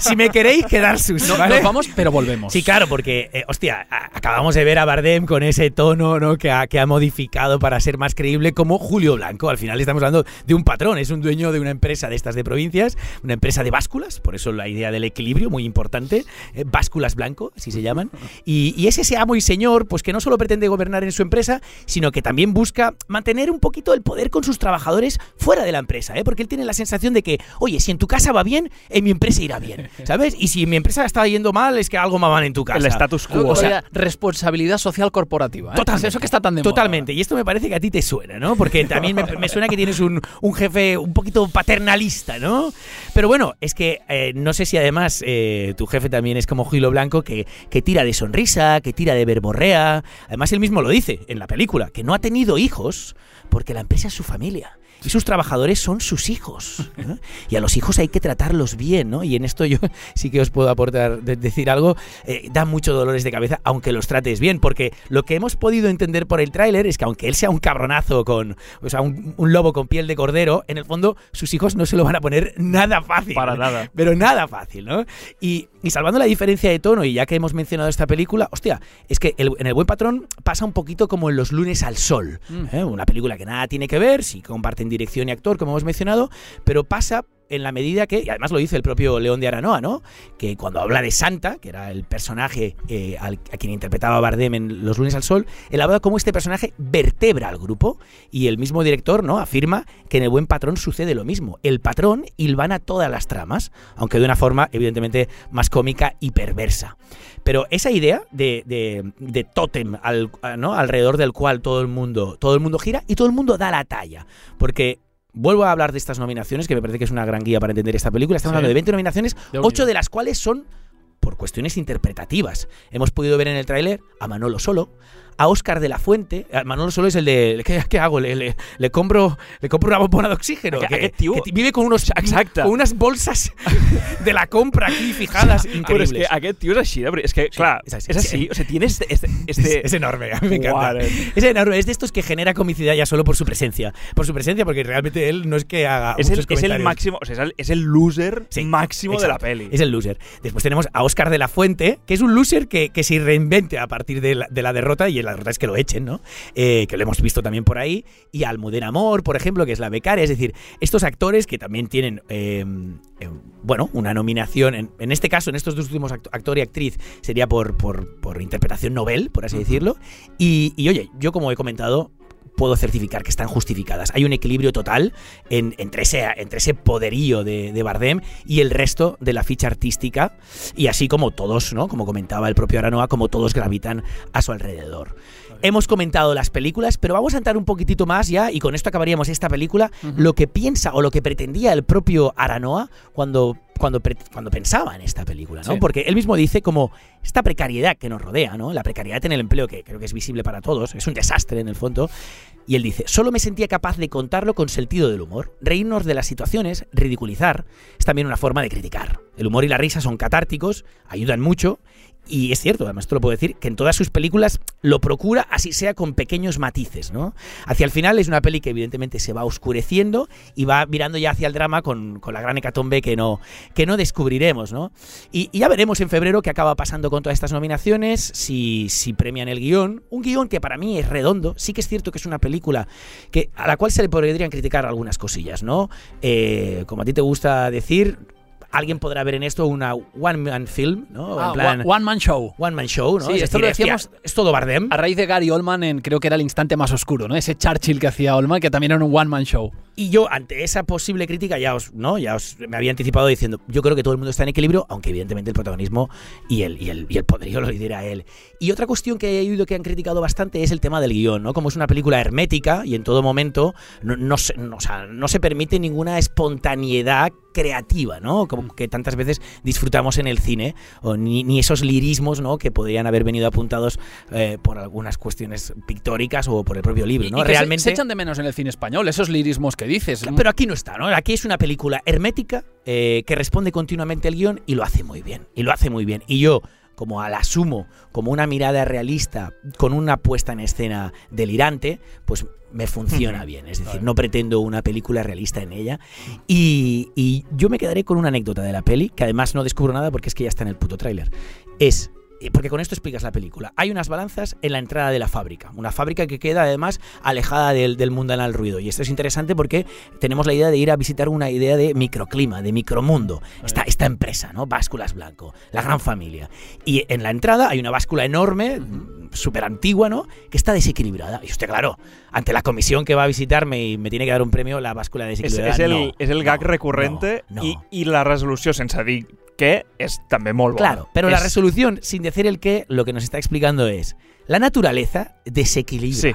Si me queréis, quedar sus. No, ¿vale? nos vamos, pero volvemos. Sí, claro, porque, eh, hostia, a- acabamos de ver a Bardem con ese tono ¿no? que, ha, que ha modificado para ser más creíble como Julio Blanco. Al final estamos hablando de un patrón, es un dueño de una empresa de estas de provincias, una empresa de básculas, por eso la idea del equilibrio, muy importante, eh, básculas blanco, así se llaman. Y, y es ese amo y señor, pues que no solo pretende gobernar en su empresa, sino que también busca mantener un poquito el poder con sus trabajadores fuera de la empresa, ¿eh? porque él tiene la sensación de que, oye, si en tu casa va bien, en mi empresa irá bien, ¿sabes? Y si en mi empresa está yendo mal, es que algo va mal en tu casa. El status quo. O sea, responsabilidad social corporativa. ¿eh? Totalmente. Eso que está tan de moda Totalmente. Y esto me parece que a ti te suena, ¿no? Porque también me, me suena que tienes un, un jefe un poquito paternalista, ¿no? Pero bueno, es que eh, no sé si además eh, tu jefe también es como Gilo Blanco, que, que tira de sonrisa, que tira de verborrea. Además, él mismo lo dice en la película, que no ha tenido hijos porque la empresa es su familia. Y sus trabajadores son sus hijos. ¿no? Y a los hijos hay que tratarlos bien, ¿no? Y en esto yo sí que os puedo aportar, de- decir algo. eh, da mucho dolores de cabeza, aunque los trates bien, porque lo que hemos podido entender por el tráiler es que aunque él sea un cabronazo con, o sea, un, un lobo con piel de cordero, en el fondo sus hijos no se lo van a poner nada fácil. Para nada. Pero nada fácil, ¿no? Y, y salvando la diferencia de tono, y ya que hemos mencionado esta película, hostia, es que el- en El Buen Patrón pasa un poquito como en Los Lunes al Sol. ¿eh? Una película que nada tiene que ver, sí comparten dirección y actor, como hemos mencionado, pero pasa en la medida que, y además lo dice el propio León de Aranoa, ¿no? Que cuando habla de Santa, que era el personaje eh, al- a quien interpretaba Bardem en Los lunes al sol, él habla cómo este personaje vertebra al grupo y el mismo director, ¿no? Afirma que en el buen patrón sucede lo mismo. El patrón hilvana todas las tramas, aunque de una forma evidentemente más cómica y perversa. Pero esa idea de, de, de tótem al- ¿no? alrededor del cual todo el mundo todo el mundo gira y todo el mundo da la talla, porque Vuelvo a hablar de estas nominaciones, que me parece que es una gran guía para entender esta película. Estamos Sí. hablando de 20 nominaciones, Déu 8 n'hi do. de las cuales son por cuestiones interpretativas. Hemos podido ver en el tráiler a Manolo Solo, a Óscar de la Fuente. A Manolo Solo es el de. ¿Qué, qué hago? Le, le, le compro, le compro una bombona de oxígeno. Aquest- que, vive con, unos, Exacte. con unas bolsas de la compra aquí fijadas. Però és increíbles. que aquest tio és així, de veritat. És que, clar, és així. és així. O sea, tiene este... este, este Es, es enorme, a mí me encanta. Guare. Es enorme, es de estos que genera comicidad ya solo por su presencia. Por su presencia, porque realmente él no es que haga. és, el, el máximo, o sea, és el, el loser Sí, máximo de la peli. Es el loser. Después tenemos a Oscar de la Fuente, que es un loser que, que se reinvente a partir de la, de la derrota, y la derrota es que lo echen, ¿no? Eh, que lo hemos visto también por ahí. Y Almudena Amor, por ejemplo, que es la becaria. Es decir, estos actores que también tienen, eh, eh, bueno, una nominación. En, en este caso, en estos dos últimos act- actor y actriz, sería por, por, por interpretación Nobel, por así decirlo. Y, y, oye, yo como he comentado, puedo certificar que están justificadas. Hay un equilibrio total en- entre, ese, entre ese poderío de, de Bardem y el resto de la ficha artística, y así como todos, ¿no? Como comentaba el propio Aranoa, como todos gravitan a su alrededor. Hemos comentado las películas, pero vamos a entrar un poquitito más ya, y con esto acabaríamos esta película, lo que piensa o lo que pretendía el propio Aranoa cuando cuando, cuando pensaba en esta película, ¿no? Sí. Porque él mismo dice como esta precariedad que nos rodea, ¿no? La precariedad en el empleo, que creo que es visible para todos, es un desastre en el fondo. Y él dice, solo me sentía capaz de contarlo con sentido del humor. Reírnos de las situaciones, ridiculizar, es también una forma de criticar. El humor y la risa son catárticos, ayudan mucho. Y es cierto, además te lo puedo decir, que en todas sus películas lo procura, así sea con pequeños matices, ¿no? Hacia el final es una peli que evidentemente se va oscureciendo y va mirando ya hacia el drama con, con la gran hecatombe que no, que no descubriremos, ¿no? Y, y ya veremos en febrero qué acaba pasando con todas estas nominaciones, si, si premian el guion. Un guion que para mí es redondo, sí que es cierto que es una película que, a la cual se le podrían criticar algunas cosillas, ¿no? Eh, como a ti te gusta decir, alguien podrá ver en esto una one-man film, ¿no? Ah, en plan, one, one Man Show. one man show, ¿no? Sí, Es esto decir, lo hostia, decíamos- es todo Bardem. A raíz de Gary Oldman en creo que era el instante más oscuro, ¿no? Ese Churchill que hacía Oldman, que también era un One Man Show. Y yo, ante esa posible crítica, ya os, ¿no? ya os me había anticipado diciendo, yo creo que todo el mundo está en equilibrio, aunque evidentemente el protagonismo y el, y el, y el poderío lo lidera él. Y otra cuestión que he oído que han criticado bastante es el tema del guion, ¿no? Como es una película hermética y en todo momento no, no, se, no, o sea, no se permite ninguna espontaneidad creativa, ¿no? Como que tantas veces disfrutamos en el cine, o ni, ni esos lirismos, ¿no? Que podrían haber venido apuntados eh, por algunas cuestiones pictóricas o por el propio libro, ¿no? y Realmente... se, echan de menos en el cine español, esos lirismos que dices. Pero aquí no está, ¿no? Aquí es una película hermética eh, que responde continuamente al guion y lo hace muy bien. Y lo hace muy bien. Y yo, como la asumo como una mirada realista, con una puesta en escena delirante, pues me funciona bien. Es decir, no pretendo una película realista en ella. Y, y yo me quedaré con una anécdota de la peli, que además no descubro nada porque es que ya está en el puto tráiler. Es eh, porque con esto explicas la película. Hay unas balanzas en la entrada de la fábrica. Una fábrica que queda además alejada del, del mundanal ruido. Y esto es interesante porque tenemos la idea de ir a visitar una idea de microclima, de micromundo. Esta, esta empresa, ¿no? Básculas Blanco, la gran familia. Y en la entrada hay una báscula enorme, súper antigua, ¿no? Que está desequilibrada. Y usted, claro, ante la comisión que va a visitarme y me tiene que dar un premio, la báscula desequilibrada. és, el, no, és el gag no, recurrente no, no. I, i la resolució, sense dir és també molt bona. Claro, pero la resolución, sin decir el qué, lo que nos está explicando es, la naturaleza desequilibra. Sí.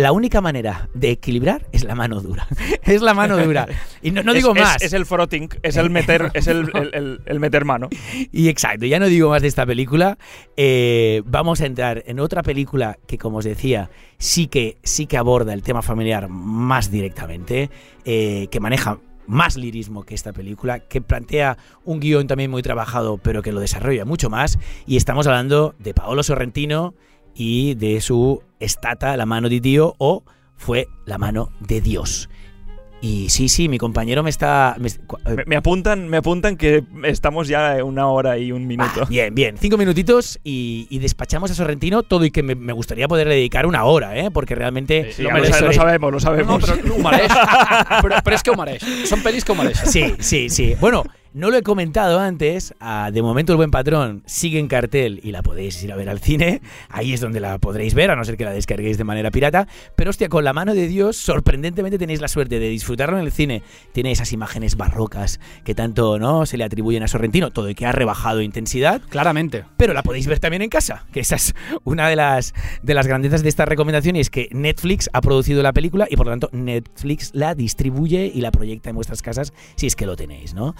La única manera de equilibrar es la mano dura. es la mano dura. Y no, no digo más. És el frotting, és el meter, és el, el, el, el meter mano. Y exacto, ya no digo más de esta película. Eh, vamos a entrar en otra película que, como os decía, sí que, sí que aborda el tema familiar más directamente, eh, que maneja más lirismo que esta película, que plantea un guion también muy trabajado, pero que lo desarrolla mucho más. Y estamos hablando de Paolo Sorrentino y de su estata, la mano de Dio, o fue la mano de Dios. Y sí, sí, mi compañero me está... me- eh, Me, me apuntan, me apuntan que estamos ya una hora y un minuto. Ah, bien, bien. Cinco minutitos y, y despachamos a Sorrentino todo y que me, me gustaría poder dedicar una hora, ¿eh? Porque realmente... Sí, lo lo, merece. sa- lo sabemos, lo sabemos. no, mereix. però, però és que ho mereix. Són pel·lis que mereixen. Sí, sí, sí. Bueno, no lo he comentado antes. ah, de momento, El Buen Patrón sigue en cartel y la podéis ir a ver al cine. Ahí es donde la podréis ver, a no ser que la descarguéis de manera pirata. Pero, hostia, con la mano de Dios, sorprendentemente tenéis la suerte de disfrutarlo en el cine. Tiene esas imágenes barrocas que tanto no se le atribuyen a Sorrentino, todo y que ha rebajado intensidad. Claramente. pero la podéis ver también en casa, que esa es una de las, de las grandezas de esta recomendación y es que Netflix ha producido la película y por lo tanto Netflix la distribuye y la proyecta en vuestras casas si es que lo tenéis, ¿no?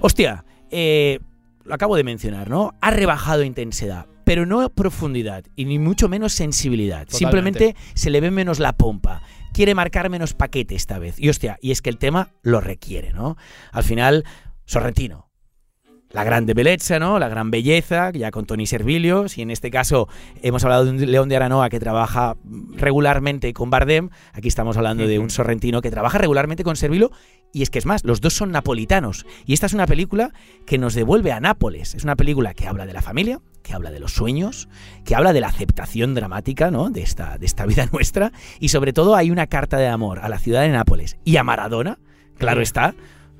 Hostia, eh, lo acabo de mencionar, ¿no? Ha rebajado intensidad, pero no profundidad y ni mucho menos sensibilidad. Totalmente. Simplemente se le ve menos la pompa. Quiere marcar menos paquete esta vez. Y hostia, y es que el tema lo requiere, ¿no? Al final, Sorrentino, la grande belleza, ¿no? La gran belleza, ya con Tony Servilio. Si en este caso hemos hablado de un León de Aranoa que trabaja regularmente con Bardem, aquí estamos hablando de un sorrentino que trabaja regularmente con Servilio. Y es que es más, los dos son napolitanos. Y esta es una película que nos devuelve a Nápoles. Es una película que habla de la familia, que habla de los sueños, que habla de la aceptación dramática, ¿no? De esta, de esta vida nuestra. Y sobre todo hay una carta de amor a la ciudad de Nápoles y a Maradona, claro está.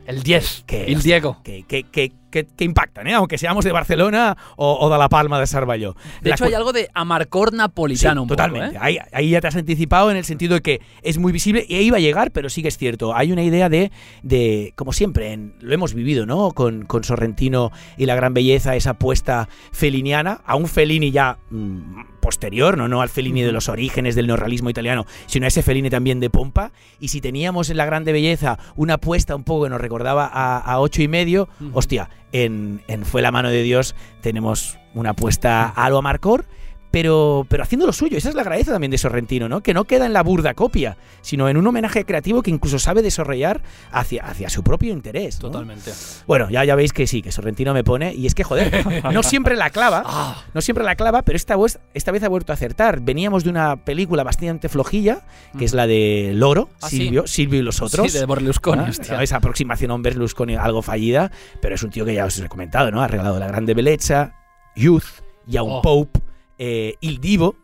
El 10. Que, El Diego. que, que, que que, que impactan, ¿eh? aunque seamos de Barcelona o, o de La Palma de Cervelló. De La hecho, hay algo de amarcor napolitano Sí, un poco, totalmente. ¿eh? ahí, ahí ya te has anticipado en el sentido de que es muy visible e iba a llegar, pero sí que es cierto. Hay una idea de, de como siempre, en- lo hemos vivido, ¿no? Con, con Sorrentino y la gran belleza, esa apuesta feliniana, a un Fellini ya mm, posterior, ¿no? No al Fellini de los orígenes del neorrealismo italiano, sino a ese Fellini también de pompa. Y si teníamos en la grande belleza una apuesta un poco que nos recordaba a, a ocho y medio, hostia, en, en Fue la mano de Dios tenemos una apuesta a lo amarcor pero, pero haciendo lo suyo. Esa es la grandeza también de Sorrentino, ¿no? Que no queda en la burda copia, sino en un homenaje creativo que incluso sabe desarrollar hacia, hacia su propio interés. ¿no? Totalmente. Bueno, ya, ya veis que sí, que Sorrentino me pone. Y es que, joder, no siempre la clava. Ah. No siempre la clava, pero esta, vez- esta vez ha vuelto a acertar. Veníamos de una película bastante flojilla, que es la de Loro, Ah, sí. Silvio, Silvio y los otros. Sí, de Berlusconi, Ah, hostia. Esa aproximación a un Berlusconi algo fallida, pero es un tío que ya os he comentado, ¿no? Ha regalado La Grande Bellezza, Youth y a un Oh. Pope, eh, Il Divo,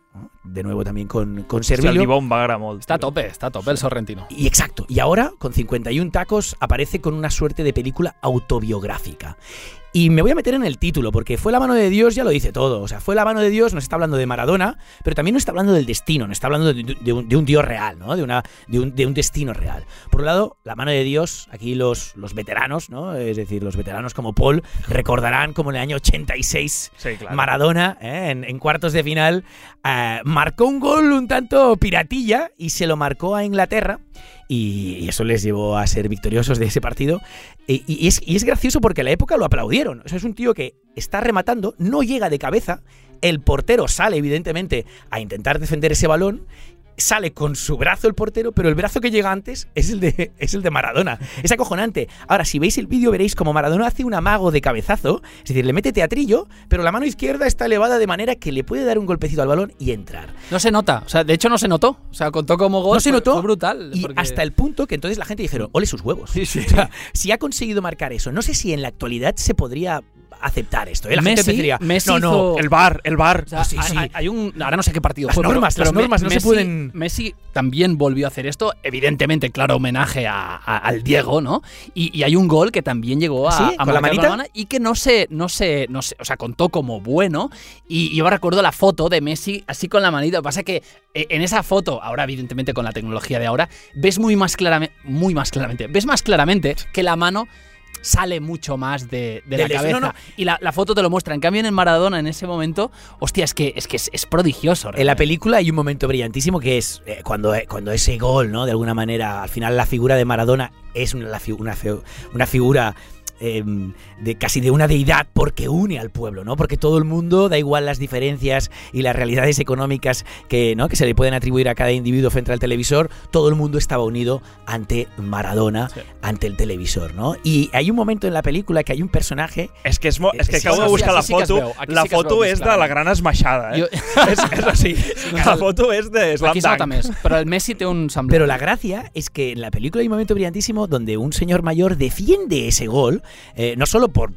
de nuevo también con, con agradar molt. Está a tope, está a tope el Sorrentino. Y exacto, y ahora con 51 tacos aparece con una suerte de película autobiográfica. Y me voy a meter en el título, porque fue la mano de Dios, ya lo dice todo. O sea, fue la mano de Dios, nos está hablando de Maradona, pero también nos está hablando del destino, nos está hablando de, de un, de un Dios real, ¿no? De, una, de, un, de un destino real. Por un lado, la mano de Dios, aquí los, los veteranos, ¿no? Es decir, los veteranos como Paul recordarán como en el año 86 Sí, claro. Maradona, ¿eh? en, en cuartos de final, eh, marcó un gol un tanto piratilla y se lo marcó a Inglaterra. Y, eso les llevó a ser victoriosos de ese partido. Y, y es, es gracioso porque a la época lo aplaudieron. O sea, es un tío que está rematando, no llega de cabeza. El portero sale, evidentemente, a intentar defender ese balón. Sale con su brazo el portero, pero el brazo que llega antes es el de, es el de Maradona. Es acojonante. Ahora, si veis el vídeo, veréis como Maradona hace un amago de cabezazo. Es decir, le mete teatrillo, pero la mano izquierda está elevada de manera que le puede dar un golpecito al balón y entrar. No se nota, o sea, de hecho no se notó. O sea, contó como gol. No se notó. Fue brutal. Y porque- hasta el punto que entonces la gente dijeron, ole sus huevos. Sí, sí. O sea, si ha conseguido marcar eso, no sé si en la actualidad se podría aceptar esto. ¿eh? La gente Messi- pensaría, Messi no, no, hizo- El bar, el bar. O sea, Sí, hay- sí. Hay, hay un. Ahora no sé qué partido Las fue. normas, pero las normas no se Messi- pueden- Messi también volvió a hacer esto. Evidentemente, claro, homenaje a- a- al Diego, ¿no? Y, y hay un gol que también llegó a, ¿Sí? a ¿Con la manita? Y que no se, no se, no se, o sea, contó como bueno. Y yo recuerdo la foto de Messi así con la manita. Lo que pasa es que eh, en esa foto, ahora evidentemente con la tecnología de ahora, ves muy más claramente, muy más claramente, ves más claramente que la mano sale mucho más de, de la cabeza. no, no. Y la, la foto te lo muestra. En cambio, en el Maradona, en ese momento, hostia, es que es, que es, es prodigioso. En la película hay un momento brillantísimo que es eh, cuando, eh, cuando ese gol, ¿no? De alguna manera, al final la figura de Maradona es una, una, una figura eh, de casi de una deidad porque une al pueblo, ¿no? Porque todo el mundo, da igual las diferencias y las realidades económicas que, ¿no? que se le pueden atribuir a cada individuo frente al televisor, todo el mundo estaba unido ante Maradona, Sí. ante el televisor, ¿no? Y hay un momento en la película que hay un personaje És que, és, mo... és que Sí, acabo sí, de buscar sí, la es foto. la es foto més és de la gran esmaixada, eh? Jo- és, és així. La foto és de Slam Aquí se nota Dunk. més, però el Messi té un semblant. Pero la gracia es que en la película hay un momento brillantísimo donde un señor mayor defiende ese gol, eh, no solo por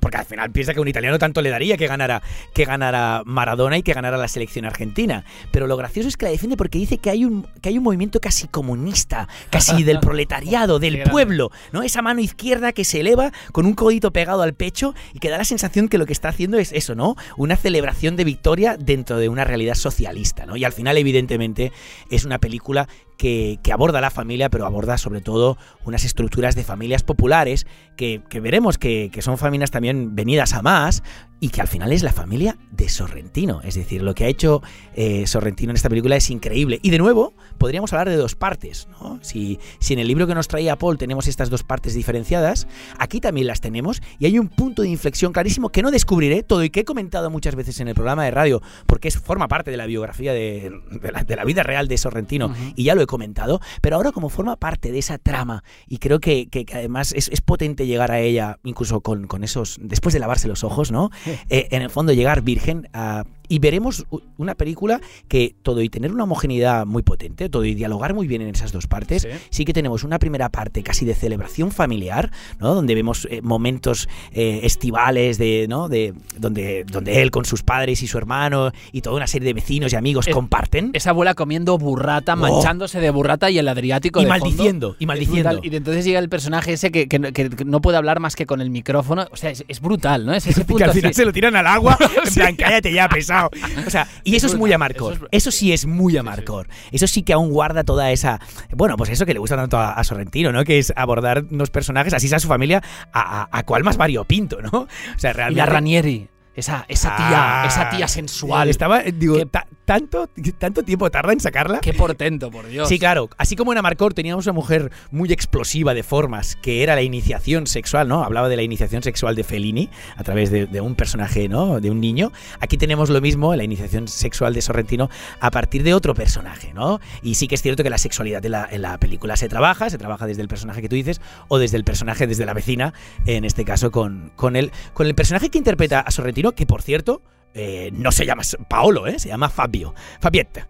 porque al final piensa que un italiano tanto le daría que ganara, que ganara Maradona y que ganara la selección argentina. Pero lo gracioso es que la defiende porque dice que hay un, que hay un movimiento casi comunista, casi del proletariado, del pueblo, ¿no? Esa mano izquierda que se eleva con un codito pegado al pecho y que da la sensación que lo que está haciendo es eso, ¿no? Una celebración de victoria dentro de una realidad socialista, ¿no? Y al final, evidentemente, es una película que, que aborda la familia, pero aborda sobre todo unas estructuras de familias populares que, que veremos que, que son familias también venidas a más y que al final es la familia de Sorrentino. Es decir, lo que ha hecho eh, Sorrentino en esta película es increíble. Y de nuevo, podríamos hablar de dos partes. ¿no? Si, si en el libro que nos traía Paul tenemos estas dos partes diferenciadas, aquí también las tenemos y hay un punto de inflexión clarísimo que no descubriré todo y que he comentado muchas veces en el programa de radio porque es, forma parte de la biografía de, de la, de la vida real de Sorrentino y ya lo he comentado, pero ahora como forma parte de esa trama y creo que, que- que además es, es potente llegar a ella incluso con, con esos, después de lavarse los ojos, ¿no? Eh, en el fondo llegar virgen a- y veremos una película que todo y tener una homogeneidad muy potente, todo y dialogar muy bien en esas dos partes, Sí. sí, que tenemos una primera parte casi de celebración familiar, ¿no? Donde vemos eh, momentos eh, estivales de, ¿no? De donde, donde él con sus padres y su hermano y toda una serie de vecinos y amigos Es- comparten. Esa abuela comiendo burrata, Oh. manchándose de burrata y el Adriático Y de fondo. maldiciendo, y maldiciendo. Y entonces llega el personaje ese que, que no- que- que no puede hablar más que con el micrófono. O sea, es, es brutal, ¿no? Es ese que punto al final así. se lo tiran al agua, en plan, cállate ya, pesado. O sea, y eso es muy Amarcor. Eso Eso, es- sí es muy Amarcor. Eso sí que aún guarda toda esa. Bueno, pues eso que le gusta tanto a, a Sorrentino, ¿no? Que es abordar unos personajes, así sea su familia, a, a, a cuál más variopinto, ¿no? O sea, Y realmente. la Ranieri. Esa, esa tía, Ah, esa tía sensual. Estaba, eh, digo, tanto, tanto tiempo tarda en sacarla. Qué portento, por Dios. Sí, claro. Así como en Amarcor teníamos una mujer muy explosiva de formas, que era la iniciación sexual, ¿no? Hablaba de la iniciación sexual de Fellini a través de, de un personaje, ¿no? De un niño. Aquí tenemos lo mismo, la iniciación sexual de Sorrentino, a partir de otro personaje, ¿no? Y sí que es cierto que la sexualidad en la, en la película se trabaja, se trabaja desde el personaje que tú dices, o desde el personaje, desde la vecina, en este caso con, con, el, con el personaje que interpreta a Sorrentino, que por cierto, eh, no se llama Paolo, ¿eh? se llama Fabio. Fabiette.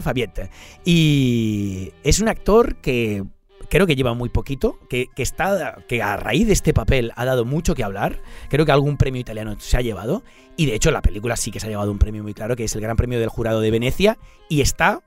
Fabiette. Y es un actor que creo que lleva muy poquito, que, que está, que a raíz de este papel ha dado mucho que hablar. Creo que algún premio italiano se ha llevado. Y de hecho la película sí que se ha llevado un premio muy claro, que es el Gran Premio del Jurado de Venecia. Y está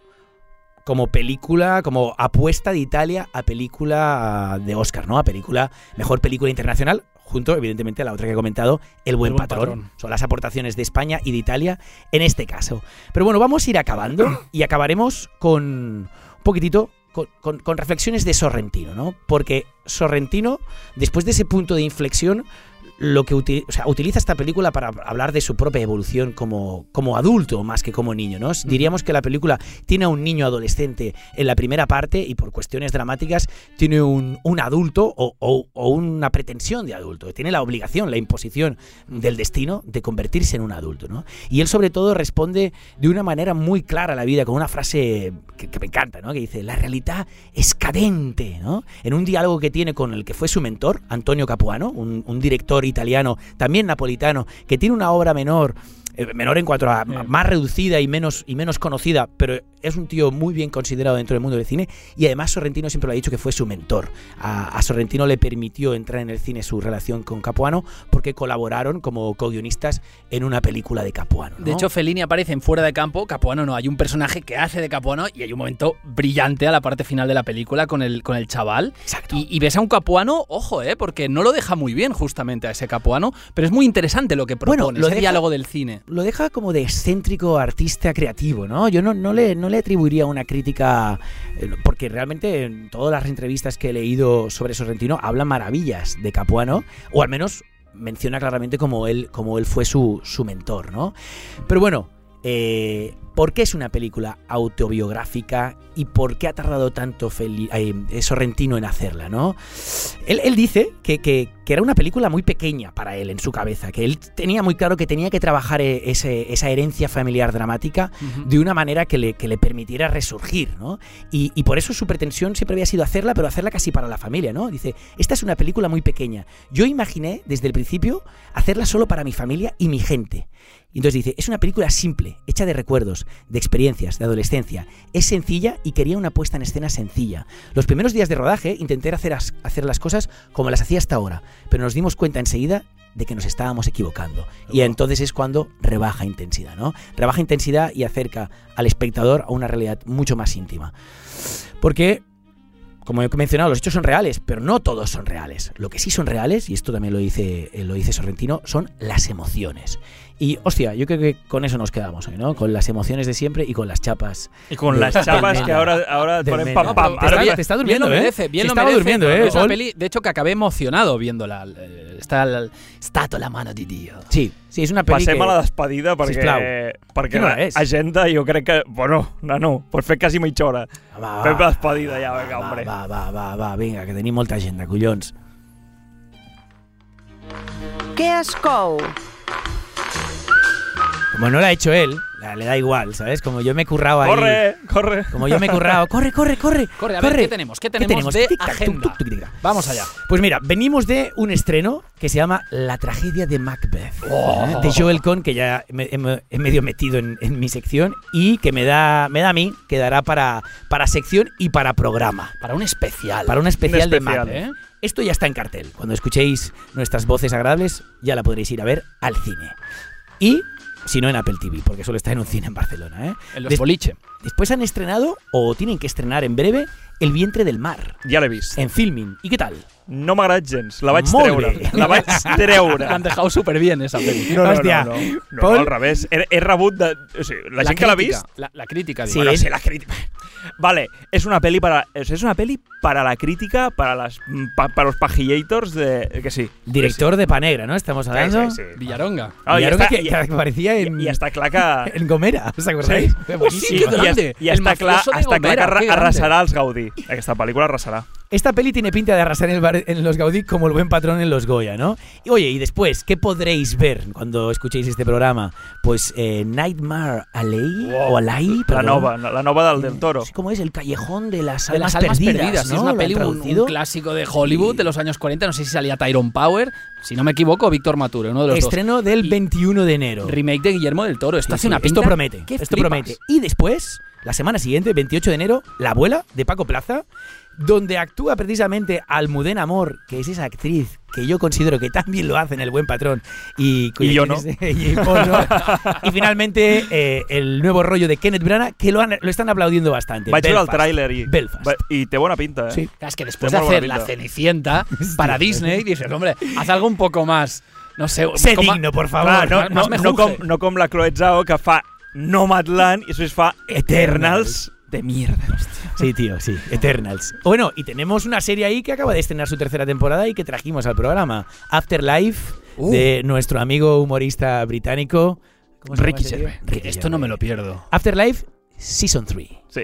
como película, como apuesta de Italia a película de Oscar, ¿no? A película, mejor película internacional, junto, evidentemente, a la otra que he comentado, El Buen, El Buen patrón. Patrón. Son las aportaciones de España y de Italia en este caso. Pero bueno, vamos a ir acabando y acabaremos con un poquitito. Con, con- con reflexiones de Sorrentino, ¿no? Porque Sorrentino, después de ese punto de inflexión, lo que uti- o sea, utiliza esta película para hablar de su propia evolución como, como adulto más que como niño, ¿no? Diríamos que la película tiene a un niño adolescente en la primera parte y por cuestiones dramáticas tiene un, un adulto o, o- o una pretensión de adulto. Tiene la obligación, la imposición del destino de convertirse en un adulto, ¿no? Y él sobre todo responde de una manera muy clara a la vida con una frase que, que me encanta, ¿no? Que dice, la realidad es cadente, ¿no? En un diálogo que tiene con el que fue su mentor, Antonio Capuano, un, un director italiano, también napolitano, que tiene una obra menor, eh, menor en cuanto a más reducida y menos, y menos conocida, pero es un tío muy bien considerado dentro del mundo del cine y además Sorrentino siempre lo ha dicho que fue su mentor. A, a Sorrentino le permitió entrar en el cine su relación con Capuano porque colaboraron como co-guionistas en una película de Capuano. ¿no? De hecho, Fellini aparece en Fuera de Campo, Capuano no. Hay un personaje que hace de Capuano y hay un momento brillante a la parte final de la película con el, con el chaval. Exacto. Y, y ves a un Capuano, ojo, eh, porque no lo deja muy bien justamente a ese Capuano, pero es muy interesante lo que propone, Bueno, lo ese deja- diálogo del cine. lo deja como de excéntrico artista creativo, ¿no? Yo no, no, le, no le atribuiría una crítica, eh, porque realmente en todas las entrevistas que he leído sobre Sorrentino habla maravillas de Capuano, o al menos menciona claramente como él, como él fue su, su mentor, ¿no? Pero bueno, eh, ¿por qué es una película autobiográfica y por qué ha tardado tanto Feli- eh, Sorrentino en hacerla, ¿no? Él, él dice que, que- que era una película muy pequeña para él en su cabeza, que él tenía muy claro que tenía que trabajar eh, ese- esa herencia familiar dramática de una manera que le, que le permitiera resurgir, ¿no? Y, y por eso su pretensión siempre había sido hacerla, pero hacerla casi para la familia, ¿no? Dice, esta es una película muy pequeña. Yo imaginé desde el principio hacerla solo para mi familia y mi gente. Y entonces dice, es una película simple, hecha de recuerdos, de experiencias, de adolescencia. Es sencilla y quería una puesta en escena sencilla. Los primeros días de rodaje intenté hacer, as- hacer las cosas como las hacía hasta ahora, pero nos dimos cuenta enseguida de que nos estábamos equivocando. Y entonces es cuando rebaja intensidad, ¿no? Rebaja intensidad y acerca al espectador a una realidad mucho más íntima. Porque como he mencionado, los hechos son reales, pero no todos son reales. Lo que sí son reales, y esto también lo dice, eh, lo dice Sorrentino, son las emociones. Y, hostia, yo creo que con eso nos quedamos hoy, ¿no? Con las emociones de siempre y con las chapas. Y con de- las chapas que Mena. ahora, ahora ponen pam pam. Te Ahora está- te está durmiendo, bien lo ¿eh? merece, bien lo merece. durmiendo, ¿eh? Es una Ol- peli, de hecho, que acabé emocionado viéndola. Está el Stato la mano de Dio. Sí, sí, es una peli Passem que- a la despedida perquè, Sisplau. perquè hora és? agenda jo crec que... Bueno, nano, pots fer quasi mitja hora. Va, Fem la despedida ja, vinga, va, hombre. va, va, va, va, vinga, que tenim molta agenda, collons. Què es cou? Como no la ha hecho él, la- le da igual, ¿sabes? Como yo me he currado ahí. Corre, corre. Como yo me he currado. Corre, corre, corre. Corre, a ver, ¿qué tenemos? ¿Qué tenemos de agenda? tuc, tuc, tuc, tic-tac. Vamos allá. Pues mira, venimos de un estreno que se llama La tragedia de Macbeth, ¿eh? de Joel Cohn, que ya me- he, he medio metido en, en mi sección y que me da, me da a mí, que dará para, para sección y para programa. Para un especial. Para un especial, de especial, Macbeth. ¿eh? Esto ya está en cartel. Cuando escuchéis nuestras voces agradables, ya la podréis ir a ver al cine. Y, si no, en Apple TV, porque solo está en un cine en Barcelona. ¿eh? En los Des- boliche. Después han estrenado, o tienen que estrenar en breve, El vientre del mar, Ja l'he vist. en filming. ¿Y qué tal? No m'ha agradat gens. La vaig Molt treure. bé. La vaig treure. La han dejado súper bien esa peli. No, no, Hòstia, no, no. no, Paul- al revés. He, he rebut de... O sigui, la, gent que l'ha crítica, vist... La, la crítica, Sí. Bueno, sí, la crítica. Vale, es una peli para es una peli para la crítica, para las pa- para los pajillators de que sí. Director de Panegra, ¿no? Estamos Sí, hablando. sí, sí. Villaronga. Ah, Y i està, que, i, que aparecía en, i, i està clar que en Gomera, ¿os acordáis? Buenísimo. sí, qué grande. I, i El està clar, mafioso de està clar que Gomera, arra- qué grande. arrasarà els Gaudí. Aquesta pel·lícula arrasarà. Esta peli tiene pinta de arrasar en, el bar- en los Gaudí como el buen patrón en los Goya, ¿no? Y oye, y después, ¿qué podréis ver cuando escuchéis este programa? Pues eh, Nightmare Alley, o Alley, La nova, la nova del Del Toro. ¿Cómo es? El callejón de las De almas, las almas perdidas, perdidas, sí, ¿no? es una ¿Lo han peli, un, clásico de Hollywood de los años 40. No sé si salía Tyrone Power, si no me equivoco, Víctor Mature, uno de los Estreno del Y- 21 de enero. Remake de Guillermo del Toro. Esto Sí, hace sí, una pinta. Esto promete. Esto flipas. promete. Y después, la semana siguiente, 28 de enero, La abuela de Paco Plaza, donde actúa precisamente Almudena Amor, que es esa actriz que yo considero que también lo hace en El Buen Patrón. Y, Y yo no. y, no. Y finalmente, eh, el nuevo rollo de Kenneth Branagh, que lo, han- lo están aplaudiendo bastante. Veure el Belfast. tràiler i, Belfast. va- i té bona pinta, eh? Sí. Claro, es que después de hacer la. Cenicienta para Disney, dices, hombre, haz algo un poco más. No sé, Sé digno, por favor. Clar, no, no, no, com, no com la Chloe Zhao, que fa Nomadland i després fa Eternals de mierda. Sí, tío, sí. Eternals. Bueno, y tenemos una serie ahí que acaba de estrenar su tercera temporada y que trajimos al programa. Afterlife, Uh. de nuestro amigo humorista británico. ¿Cómo se llama Ricky? Gervais. Ricky Esto no me lo pierdo. Afterlife, Season 3. Sí.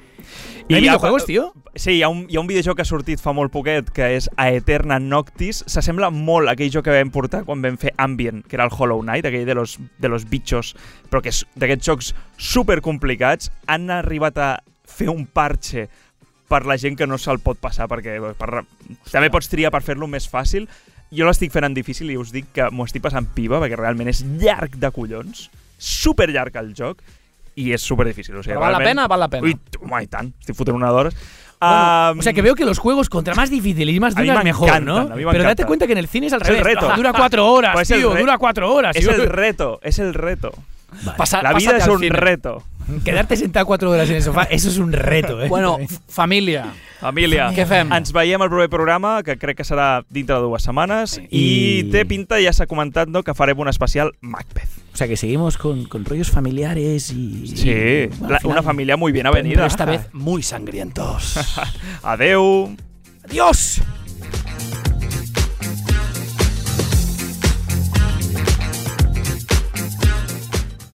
¿No hay hi ha- videojuegos, tío? Sí, hi ha, un, hi ha un videojoc que ha sortit fa molt poquet, que és A Eterna Noctis. S'assembla molt a aquell joc que vam portar quan vam fer Ambient, que era el Hollow Knight, aquell de los, de los bitxos, però que és d'aquests jocs super complicats. Han arribat a fer un parche per la gent que no se'l pot passar, perquè per, també pots triar per fer-lo més fàcil. Jo l'estic fent en difícil i us dic que m'ho estic passant piva, perquè realment és llarg de collons, super llarg el joc, i és super difícil. O sigui, Però val la realment- pena, val la pena. Ui, home, i tant. Estic fotent una d'hores. Bueno, Um, o sea que veo que los juegos contra más difícil y más duras me mejor, ¿no? Pero date cuenta que en el cine es al Es el reto. Dura cuatro horas, Pues es tío. Dura cuatro horas. Es tío. el reto, es el reto. Pasa- La vida es un cine. reto. Quedarte sentado cuatro horas en el sofá, eso es un reto, ¿eh? Bueno, familia. Família, Què fem? ens veiem al proper programa, que crec que serà dintre de dues setmanes, i, I- té pinta, ja s'ha comentat, no, que farem un especial Macbeth. O sea que seguimos con, con rollos familiares y... Sí, y, bueno, la- al final- una familia muy bien Pero avenida. esta vez muy sangrientos. Adeu. ¡Adiós!